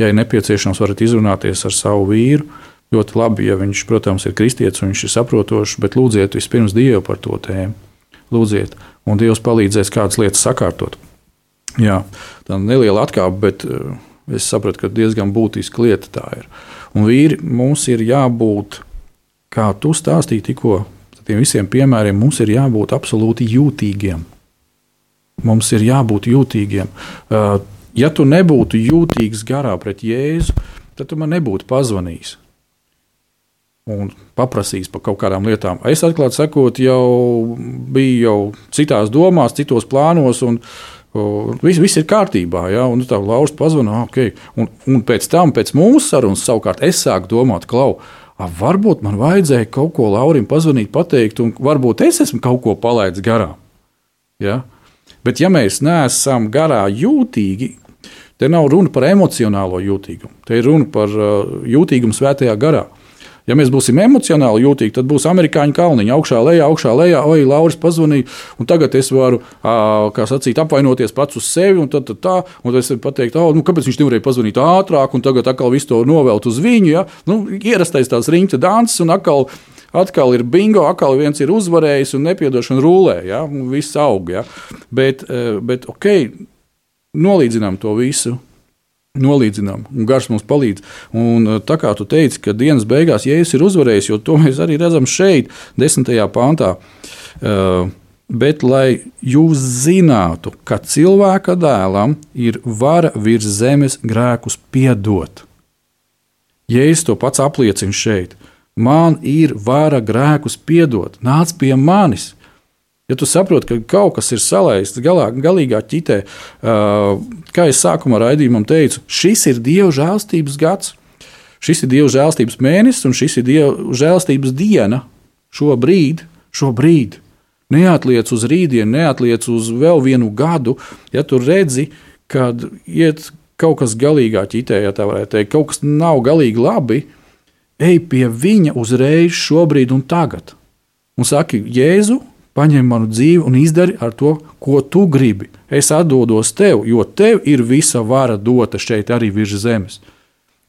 Ja ir nepieciešams, varat izrunāties ar savu vīru, ļoti labi, ja viņš, protams, ir kristietis un viņš ir saprotošs, bet lūdziet vispirms Dievu par to tēmu. Lūdziet, un Dievs palīdzēs kādas lietas sakārtot. Jā, tā ir neliela atkāpe, bet eh, es sapratu, ka diezgan būtiska lieta tā ir. Un vīri, mums ir jābūt, kā tu stāstīji tikko, tiem visiem piemēriem, mums ir jābūt absolūti jūtīgiem. Mums ir jābūt jūtīgiem. Eh, ja tu nebūtu jūtīgs garā pret Jēzu, tad tu man nebūtu pazvanījis un paprasīs par kaut kādām lietām. Es atklāti sakot, jau biju jau citās domās, citos plānos. Un, Viss, viss ir kārtībā, ja un tā Lauris pazvanīja, ok. Un, un pēc tam, pēc mūsu sarunas, savukārt es sāku domāt, klau, a, varbūt man vajadzēja kaut ko Laurim pazvanīt, pateikt, un varbūt es esmu kaut ko palaidis garām. Ja? Bet, ja mēs neesam garā jūtīgi, te nav runa par emocionālo jūtīgumu, te ir runa par uh, jūtīgumu svētajā garā. Ja mēs būsim emocionāli jūtīgi, tad būs amerikāņu kalniņi augšā, lejā, augšā, lejā. Oi, Lauris pazvanīja, un tagad es varu, sacīt, apvainoties pats uz sevi, un tad, tad tā, un tad es varu pateikt, oh, nu, kāpēc viņš nevarēja pazvanīt ātrāk, un tagad atkal visu to novelt uz viņu. Ja? Nu, ierastais tās riņķa danses, un atkal atkal ir bingo, atkal viens ir uzvarējis un nepiedošana rulē. Ja? Viss aug. Ja? Bet, bet ok, nolīdzinām to visu nolīdzinām, un gars mums palīdz. Un, eh, tā kā tu teici, ka dienas beigās Jēzus ir uzvarējis, jo to mēs arī redzam šeit, desmitajā pāntā. Uh, Bet, lai jūs zinātu, ka cilvēka dēlam ir vara virs zemes grēkus piedot, Jēzus to pats apliecina šeit. Man ir vara grēkus piedot, nāc pie manis. Ja tu saproti, ka kaut kas ir salaists galā, galīgā ķitē, kā es sākumā raidījumam teicu, šis ir Dieva žēlstības gads, šis ir Dieva žēlstības mēnesis un šis ir Dieva žēlstības diena šobrīd. šobrīd. Neatliec uz rītdienu, neatliec uz vēl vienu gadu, ja tu redzi, kad iet kaut kas galīgā ķitē, ja tā varētu teikt, kaut kas nav galīgi labi, ej pie viņa uzreiz, šobrīd un tagad. Un saki, Jēzu, paņem manu dzīvi un izdari ar to, ko tu gribi. Es atdodos tev, jo tev ir visa vara dota šeit arī virs zemes.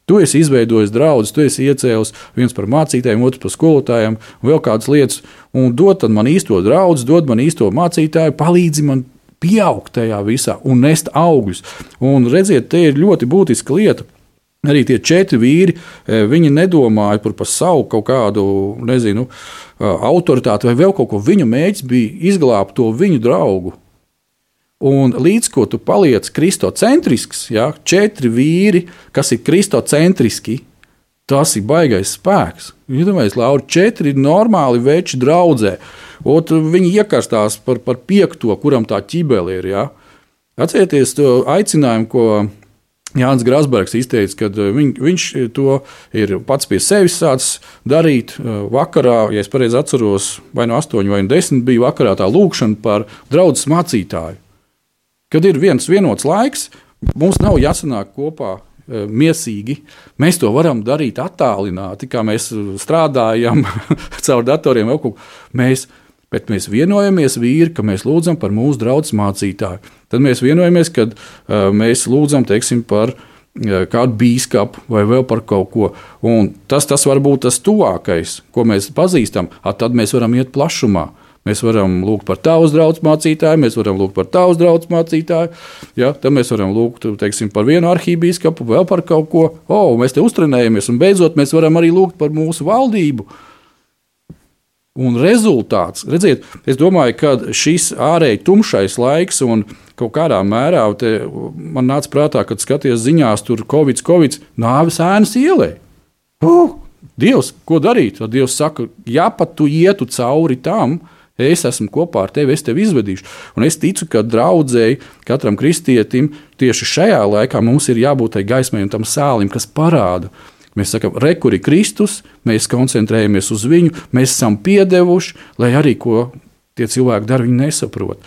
Tu esi izveidojis draugus, tu esi iecēlis viens par mācītājiem, otrs par skolotājiem, vēl kādas lietas, un dod man īsto draugu, dod man īsto mācītāju, palīdzi man pieaugt tajā visā un nest augļus. Un redziet, te ir ļoti būtiska lieta. Arī tie četri vīri, eh, viņi nedomāja par, par savu kaut kādu, nezinu, eh, autoritāti vai vēl kaut ko. Viņu mērķis bija izglābt to viņu draugu. Un līdz ko tu paliec kristocentrisks, ja, četri vīri, kas ir kristocentriski, tas ir baisais spēks. Iedomājieties, Laura, četri normāli veči draudzē. Ot, viņi iekarstās par, par piekto, kuram tā ķibeli ir. Ja. Atcerieties to aicinājumu, ko Jānis Grasbergs izteica, ka viņ, viņš to ir pats pie sevis sācis darīt. Vakarā, ja es pareizi atceros, vai no 8 vai no 10 bija vakarā tā lūkšana par draugu mācītāju. Kad ir viens vienots laiks, mums nav jāsanāk kopā miesīgi. Mēs to varam darīt attālināti, kā mēs strādājam *laughs* caur datoriem. Mēs Bet mēs vienojamies, vīri, ka mēs lūdzam par mūsu draugu mācītāju. Tad mēs vienojamies, ka uh, mēs lūdzam teiksim, par uh, kādu biskupu vai vēl par kaut ko. Un tas, tas var būt tas tuvākais, ko mēs pazīstam. Tad mēs varam iet plašumā. Mēs varam lūgt par tavu draugu mācītāju, mēs varam lūgt par tavu draugu mācītāju. Ja, tad mēs varam lūgt teiksim, par vienu arhībīskapu, vēl par kaut ko. O, mēs te uztrenējamies, un beidzot mēs varam arī lūgt par mūsu valdību. Un rezultāts, redziet, es domāju, ka šis ārēji tumšais laiks un kaut kādā mērā man nāca prātā, kad skaties ziņās, tur Covid, Covid, nāves ēnas ielē. Uh, Dievs, ko darīt? Tad Dievs saka, ja pat tu ietu cauri tam, es esmu kopā ar tevi, es tevi izvedīšu. Un es ticu, ka draudzēji, katram kristietim, tieši šajā laikā mums ir jābūt tai gaismai un tam sālim, kas parāda, ka Mēs sakām, rekuri Kristus, mēs koncentrējamies uz viņu, mēs esam piedevuši, lai arī ko tie cilvēki dara, viņi nesaprot.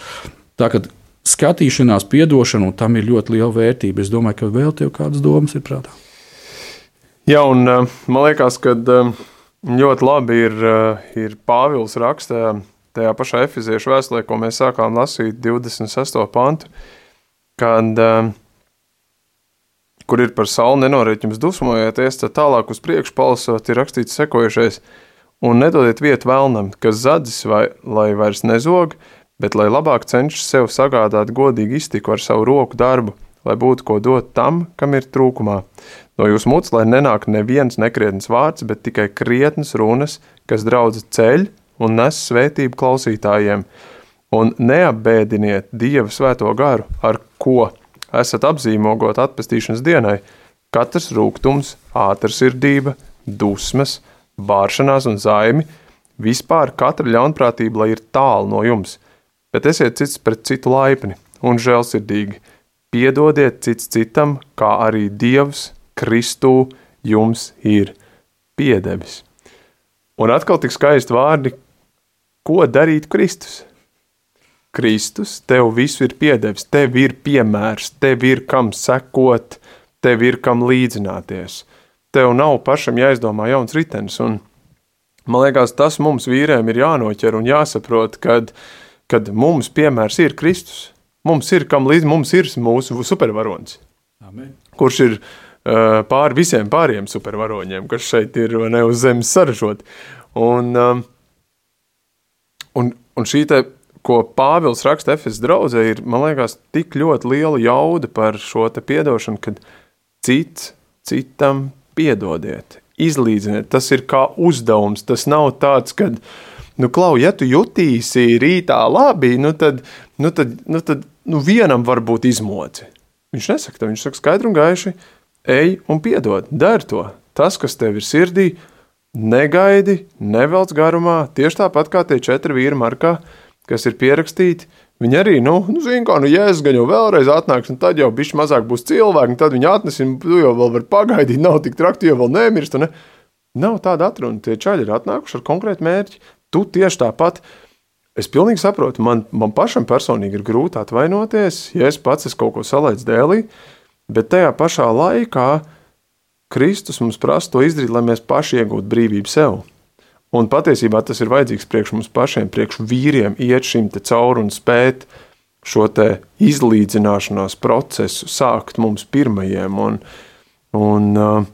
Tā kā skatīšanās, atdošana, tam ir ļoti liela vērtība. Es domāju, ka vēl tev kādas domas ir prātā. Jā, un man liekas, ka ļoti labi ir, ir Pāvils rakstā tajā pašā efiziešu vēstulē, ko mēs sākām lasīt 26. pantu, kad uh, kur ir par sauli nenorēt jums dusmojieties, tad tālāk uz priekšu palasot ir rakstīts sekojušais, un nedodiet vietu vēlnam, kas zadzis vai lai vairs nezog, bet lai labāk cenšas sev sagādāt godīgu iztiku ar savu roku darbu, lai būtu ko dot tam, kam ir trūkumā. No jūsu mutes, lai nenāk neviens nekrietns vārds, bet tikai krietnas runas, kas draudz ceļ un nes svētību klausītājiem, un neapbēdiniet Dieva svēto garu, ar ko esat apzīmogot atpestīšanas dienai, katrs rūkums, ātrsirdība, dusmas, bāršanās un zaimi, vispār katra ļaunprātība, lai ir tālu no jums, bet esiet cits pret citu laipni un žēlsirdīgi. Piedodiet cits citam, kā arī Dievs Kristū jums ir piedevis. Un atkal tik skaisti vārdi, ko darīt Kristus? Kristus tev visu ir piedevis, tev ir piemērs, tev ir kam sekot, tev ir kam līdzināties. Tev nav pašam jāizdomā jauns ritenis. Un, man liekas, tas mums vīriem ir jānoķer un jāsaprot, kad, kad mums piemērs ir Kristus. Mums ir kam līdzi, mums ir mūsu supervaronis. Amen. Kurš ir uh, pāri visiem pārējiem supervaroņiem, kas šeit ir ne uz zemes saražot. Un, um, un, un šī te ko Pāvils raksta Efesas draudzē, ir, man liekas, tik ļoti liela jauda par šo te piedošanu, kad cits citam piedodiet, izlīdziniet. Tas ir kā uzdevums, tas nav tāds, ka, nu, klau, ja tu jutīsi rītā labi, nu tad, nu tad, nu tad nu vienam var būt izmoci. Viņš nesaka, viņš saka skaidri un gaiši, ej un piedod, dari to. Tas, kas tev ir sirdī, negaidi, nevelc garumā, tieši tāpat kā tie četri vīri markā, kas ir pierakstīti, viņi arī, nu, nu zina, kā, nu, jēzus gan jau vēlreiz atnāks, un tad jau bišķi mazāk būs cilvēki, un tad viņi atnesim, tu jau vēl var pagaidīt, *laughs* nav tik trakti, jo vēl nemirst, ne? Nav tāda atruna, tie čaļi ir atnākuši ar konkrētu mērķi, tu tieši tāpat, es pilnīgi saprotu, man, man pašam personīgi ir grūti atvainoties, ja es pats esmu kaut ko salaicis dēlī, bet tajā pašā laikā Kristus mums prasa to izdarīt, lai mēs paši iegūtu brīvību sev. Un patiesībā tas ir vajadzīgs priekš mums pašiem, priekš vīriem, iet šim cauri un spēt šo izlīdzināšanās procesu sākt mums pirmajiem. Un, un, uh,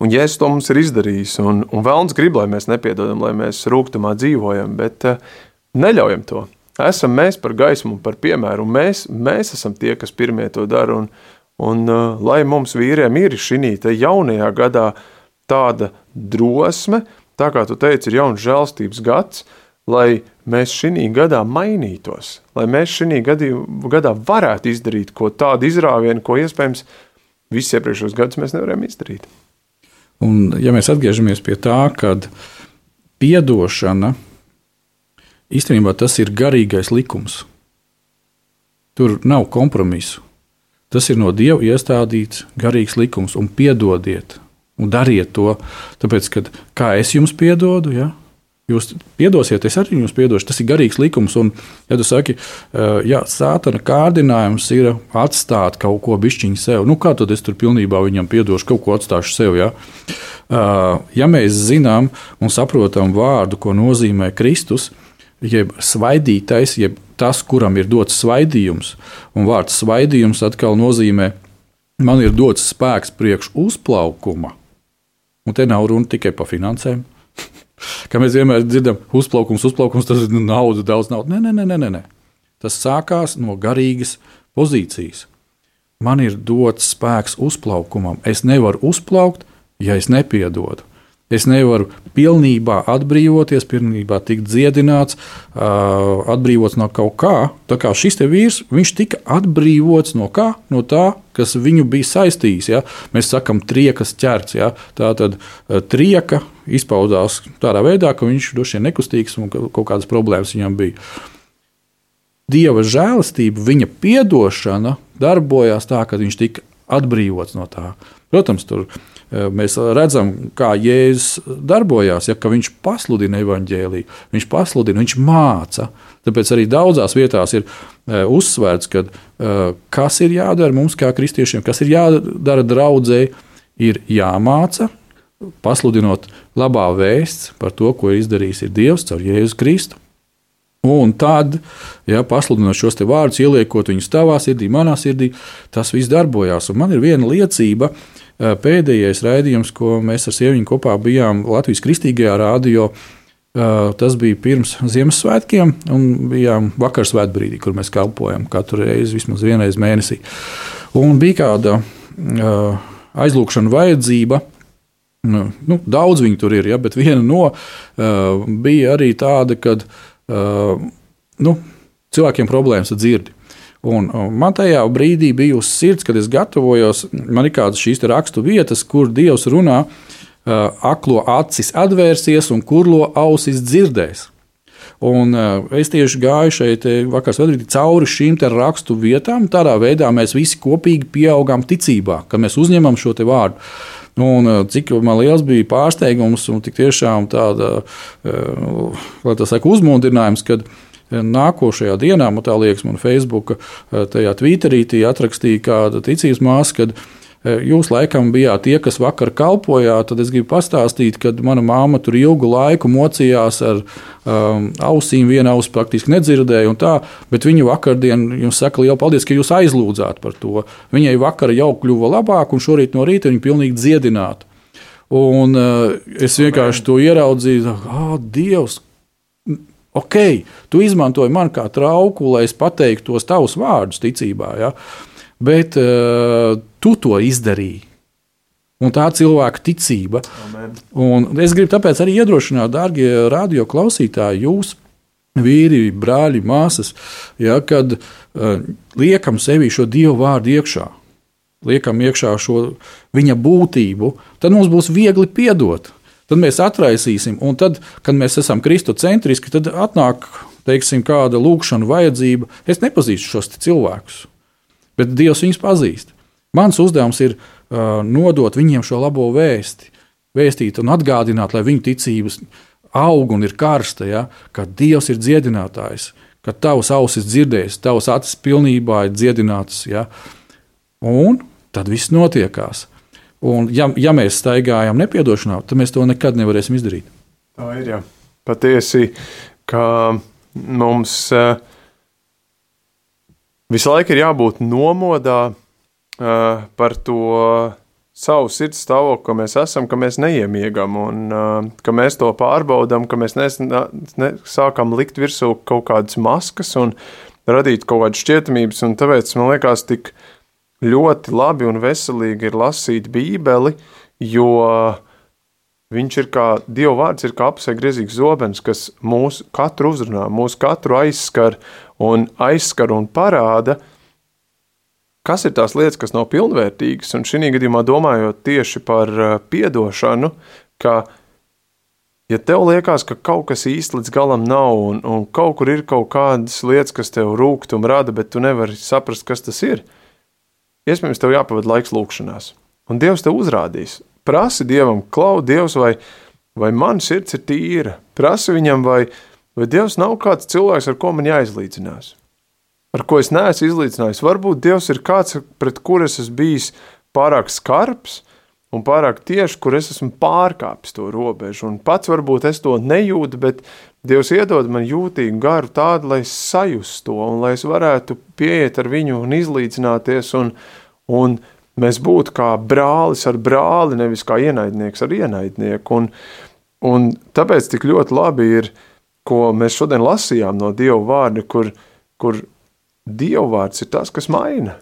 un Jēzus to mums ir izdarījis, un, un Vēlns grib, lai mēs nepiedodam, lai mēs rūkumā dzīvojam, bet uh, neļaujam to. Esam mēs par gaismu un par piemēru, un mēs, mēs esam tie, kas pirmie to dara. Un, Un uh, lai mums vīriem ir šī jaunajā gadā tāda drosme, tā kā tu teici, ir jauns žēlstības gads, lai mēs šī gadā mainītos, lai mēs šī gadā varētu izdarīt ko tādu izrāvienu, ko iespējams visus iepriekšējos gadus mēs nevarējām izdarīt. Un, ja mēs atgriežamies pie tā, kad piedošana īstenībā tas ir garīgais likums. Tur nav kompromisu. Tas ir no Dieva iestādīts garīgs likums, un piedodiet, un dariet to. Tāpēc, kad kā es jums piedodu, ja, jūs piedosiet, es arī jums piedošu. Tas ir garīgs likums. Un, ja tu saki, ja sātana kārdinājums ir atstāt kaut ko bišķiņu sev, nu kā tad es tur pilnībā viņam piedošu, kaut ko atstāšu sev? Ja, ja mēs zinām un saprotam vārdu, ko nozīmē Kristus, jeb svaidītais, jeb tas, kuram ir dots svaidījums, un vārds svaidījums atkal nozīmē, man ir dots spēks priekš uzplaukuma. Un te nav runa tikai par finansēm. Kā mēs vienmēr dzirdam, uzplaukums, uzplaukums, tas ir nauda, daudz naudas. Nē, nē, nē, nē, nē. Tas sākās no garīgas pozīcijas. Man ir dots spēks uzplaukumam. Es nevaru uzplaukt, ja es nepiedodu. Es nevaru pilnībā atbrīvoties, pilnībā tikt dziedināts, atbrīvots no kaut kā. Tā kā šis vīrs, viņš tika atbrīvots no kā? No tā, kas viņu bija saistījis. Ja? Mēs sakām, triekas ķerts. Ja? Tā tad trieka izpaudās tādā veidā, ka viņš droši vien nekustīgs un kaut kādas problēmas viņam bija. Dieva žēlastība, viņa atdošana darbojās tā, ka viņš tika atbrīvots no tā. Protams, tur Eh, mēs redzam, kā Jēzus darbojās, ja viņš pasludina evaņģēlīju, viņš pasludina, viņš māca. Tāpēc arī daudzās vietās ir eh, uzsvērts, ka eh, kas ir jādara mums, kā kristiešiem, kas ir jādara draudzē, ir jāmāca, pasludinot labā vēsts par to, ko ir izdarījis ir Dievs caur Jēzu Kristu. Un tad, ja pasludinot šos vārdus, ieliekot viņus tavā sirdī, manā sirdī, tas viss darbojās. Un man ir viena liecība, uh, pēdējais raidījums, ko mēs ar sieviņu kopā bijām Latvijas kristīgajā rādio. Tas bija pirms Ziemassvētkiem, un bijām vakar svētbrīdī, kur mēs kalpojam katru reizi, vismaz vienreiz mēnesī. Un bija kāda aizlūgšana vajadzība. Nu, nu, daudz viņu tur ir, ja, bet viena no bija arī tāda, ka nu, cilvēkiem problēmas ar dzirdi. Un, man tajā brīdī bija uz sirds, kad es gatavojos, man ir kādas šīs rakstu vietas, kur Dievs runā, uh, aklo acis atvērsies un kurlo ausis dzirdēs. Un, uh, es tieši gāju šeit, vakar svētdien, cauri šīm rakstu vietām. Tādā veidā mēs visi kopīgi pieaugām ticībā, ka mēs uzņemam šo vārdu. Un, cik man liels bija pārsteigums un tik tiešām tāda, uh, tā saka, uzmundrinājums, kad uh, Nākošajā dienā, man tā liekas, man Facebook, eh, tajā Twitterī atrakstīja kāda ticības māsa, kad eh, jūs laikam bijāt tie, kas vakar kalpojāt. Tad es gribu pastāstīt, ka mana māma tur ilgu laiku mocījās ar um, ausīm, viena auss praktiski nedzirdēja, tā, bet viņa vakardien jums saka, lielu paldies, ka jūs aizlūdzāt par to. Viņai vakar jau kļuva labāk, un šorīt no rīta viņa pilnīgi dziedināta. Un uh, es vienkārši to ieraudzīju, ah, Dievs, ok, tu izmantoji mani kā trauku, lai es pateiktu tos tavus vārdus ticībā, ja? bet uh, tu to izdarīji. Un tā cilvēka ticība. Es gribu tāpēc arī iedrošināt, darbie radio klausītāji, jūs, vīri, brāļi, māsas, ja, kad uh, liekam sevi šo dievu vārdu iekšā, liekam iekšā šo viņa būtību, tad mums būs viegli piedot tad mēs atraisīsim. Un tad, kad mēs esam kristocentriski, tad atnāk teiksim, kāda lūkšana vajadzība. Es nepazīstu šos cilvēkus, bet Dievs viņus pazīst. Mans uzdevums ir uh, nodot viņiem šo labo vēsti, vēstīt un atgādināt, lai viņu ticības aug un ir karsta, ja, ka Dievs ir dziedinātājs, ka tavs ausis dzirdēs, tavs acis pilnībā ir dziedinātas. Ja, un tad viss notiekās. Un, ja, ja mēs staigājam nepiedošanā, tad mēs to nekad nevarēsim izdarīt. Tā ir. Jā. Patiesi, ka mums uh, visu laiku ir jābūt nomodā uh, par to savu sirds stāvokli, ka mēs esam, ka mēs neiemiegam un uh, ka mēs to pārbaudām, ka mēs nes, ne, sākam likt virsū kaut kādas maskas un radīt kaut kādas šķietamības. Tāpēc man liekas, tik ļoti labi un veselīgi ir lasīt Bībeli, jo viņš ir kā Dieva vārds, ir kā apsegriezīgs zobens, kas mūs katru uzrunā, mūs katru aizskar un aizskar un parāda, kas ir tās lietas, kas nav pilnvērtīgas. Un šī gadījumā domājot tieši par eh, piedošanu, ka ja tev liekas, ka kaut kas īsti līdz galam nav, un, un kaut kur ir kaut kādas lietas, kas tev rūkstoši rada, bet tu nevari saprast, kas tas ir, iespējams, tev jāpavada laiks lūkšanās. Un Dievs tev uzrādīs. Prasi Dievam, klau, Dievs, vai, vai mana sirds ir tīra. Prasi viņam, vai, vai Dievs nav kāds cilvēks, ar ko man jāizlīdzinās. Ar ko es neesmu izlīdzinājis. Varbūt Dievs ir kāds, pret kuru es esmu bijis pārāk skarbs, un pārāk tieši, kur es esmu pārkāpis to robežu. Un pats varbūt es to nejūtu, bet Dievs iedod man jūtīgu garu tādu, lai es sajustu to, un lai es varētu pieiet ar viņu un izlīdzināties, un, un mēs būtu kā brālis ar brāli, nevis kā ienaidnieks ar ienaidnieku. Un, un tāpēc tik ļoti labi ir, ko mēs šodien lasījām no Dieva vārda, kur, kur Dieva vārds ir tas, kas maina.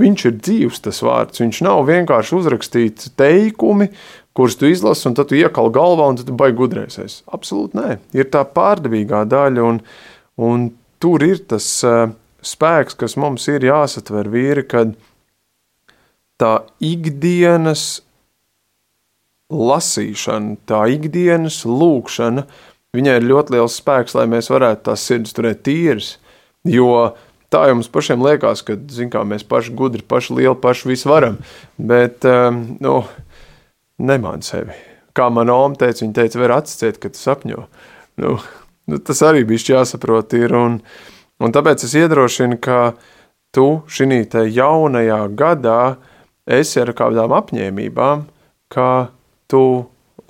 Viņš ir dzīves tas vārds. Viņš nav vienkārši uzrakstīts teikumi, kurus tu izlasi, un tad tu iekal galvā, un tu baigi gudrēsies. Absolūti nē. Ir tā pārdevīgā daļa, un, un tur ir tas uh, spēks, kas mums ir jāsatver vīri, kad tā ikdienas lasīšana, tā ikdienas lūkšana, viņai ir ļoti liels spēks, lai mēs varētu tās sirds turēt tīras. Jo tā jau mums pašiem liekas, ka kā, mēs paši gudri, paši lieli, paši visu varam. Bet um, nu, nemāni sevi. Kā manā omā teica, viņa teica, var atsciet, kad sapņo. Nu, nu, tas arī bija jāsaprot. Ir, un, un tāpēc es iedrošinu, ka tu šī jaunajā gadā esi ar kādām apņēmībām, ka tu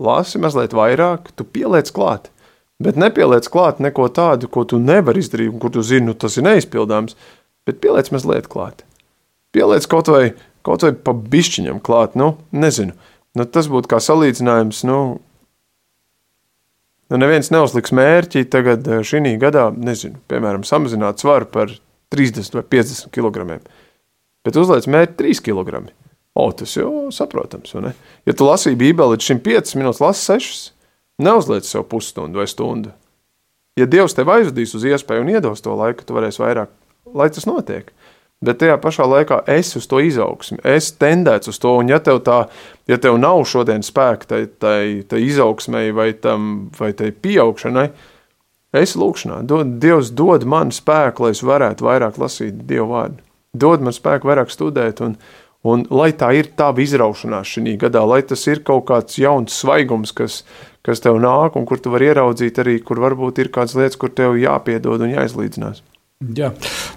lasi mazliet vairāk, tu pieliec klāt. Bet nepieliec klāt neko tādu, ko tu nevari izdarīt, un kur tu zini, nu, tas ir neizpildāms. Bet pieliec mazliet klāt. Pieliec kaut vai, kaut vai pa bišķiņam klāt, nu, nezinu. Nu, tas būtu kā salīdzinājums, nu, nu neviens neuzliks mērķi tagad eh, šī gadā, nezinu, piemēram, samazināt svaru par 30 vai 50 kg. Bet uzliec mērķi 3 kg. O, tas jau saprotams, vai ne? Ja tu lasīji Bībeli līdz šim 5 minūtes, lasi 6. Neuzliec sev pusstundu vai stundu. Ja Dievs tev aizvedīs uz iespēju un iedos to laiku, tu varēsi vairāk, lai tas notiek. Bet tajā pašā laikā es uz to izaugsmu, es tendēju uz to, un ja tev, tā, ja tev nav šodien spēka tai, tai, tai izaugsmai vai, tam, vai tai pieaugšanai, es lūkšanā, dod, Dievs dod man spēku, lai es varētu vairāk lasīt Dievu vārdu. Dod man spēku vairāk studēt, un, un lai tā ir tava izraušanās šī gadā, lai tas ir kaut kāds jauns svaigums, kas, kas tev nāk, un kur tu vari ieraudzīt arī, kur varbūt ir kādas lietas, kur tev jāpiedod un jāizlīdzinās. Jā,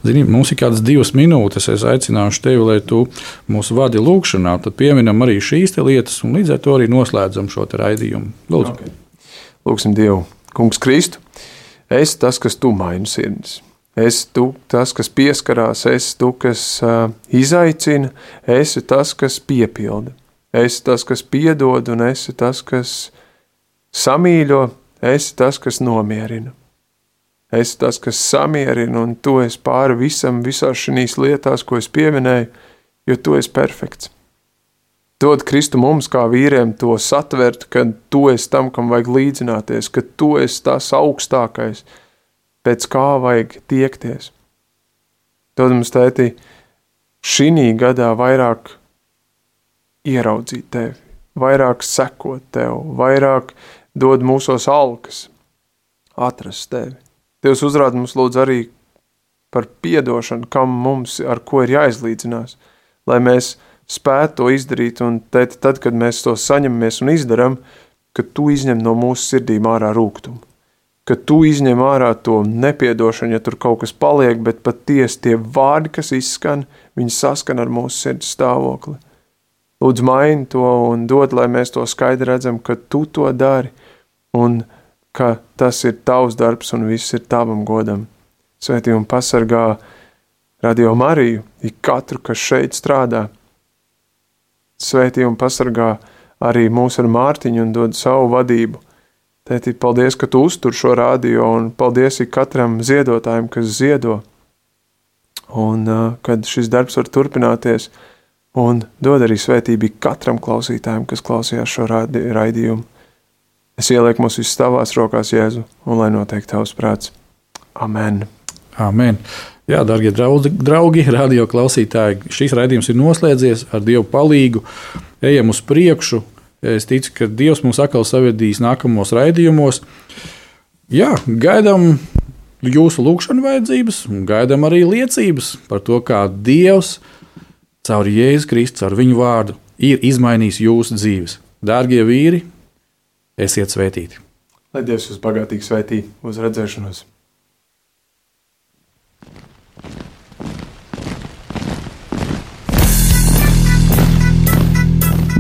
Zini, mums ir kādas divas minūtes. Es aicināšu tevi, lai tu mūs vadi lūgšanā, tad pieminam arī šīs lietas, un līdz ar to arī noslēdzam šo raidījumu. Lūdzu, okay. Lūgsim Dievu, Kungs, Kristu. Es tas, kas tu maini sirdis. Es tu tas, kas pieskarās, es tu, kas uh, izaicina, esi tas, kas piepilda. Es tas, kas piedod, un esi tas, kas samīļo, esi tas, kas nomierina. Esi tas, kas samierina, un tu esi pāri visam, visās šīs lietās, ko es pieminēju, jo tu esi perfekts. Dod Kristu mums, kā vīriem, to satvert, ka tu esi tam, kam vajag līdzināties, ka tu esi tas augstākais, pēc kā vajag tiekties. Dod mums, tēti, šī gadā vairāk ieraudzīt tevi, vairāk sekot tev, vairāk dod mūsos alkas, atrast tevi. Dievs uzrāda mums lūdzu arī par piedošanu, kam mums ar ko ir jāizlīdzinās, lai mēs spētu to izdarīt, un tēt, tad, kad mēs to saņemamies un izdarām, ka tu izņem no mūsu sirdīm ārā rūgtumu, ka tu izņem ārā to nepiedošanu, ja tur kaut kas paliek, bet patiesi tie vārdi, kas izskan, viņi saskan ar mūsu sirds stāvokli. Lūdzu, maini to un dod, lai mēs to skaidri redzam, ka tu to dari, un ka tas ir tavs darbs un viss ir tavam godam. Svētī un pasargā radio Mariju, ik katru, kas šeit strādā. Svētī un pasargā arī mūs ar Mārtiņu un dod savu vadību. Tēti, paldies, ka tu uztur šo radio un paldies katram ziedotājam, kas ziedo. un uh, kad šis darbs var turpināties, un dod arī svētību katram klausītājam, kas klausījās šo raidījumu. Es ielieku mūs visus tavās rokās, Jēzu, un lai notiek tavs prāts. Amen! Amen. Jā, darbie draugi, draugi radio klausītāji, šis raidījums ir noslēdzies ar Dievu palīdzību. Ejam uz priekšu. Es ticu, ka Dievs mums atkal savedīs nākamos raidījumos. Jā, gaidām jūsu lūgšanu vajadzības, un gaidām arī liecības par to, kā Dievs caur Jēzu Kristu, caur viņu vārdu, ir izmainījis jūsu dzīves. Dārgie vīri, esiet svētīti! Lai Dievs jūs bagātīgi svētī uz redzēšanos!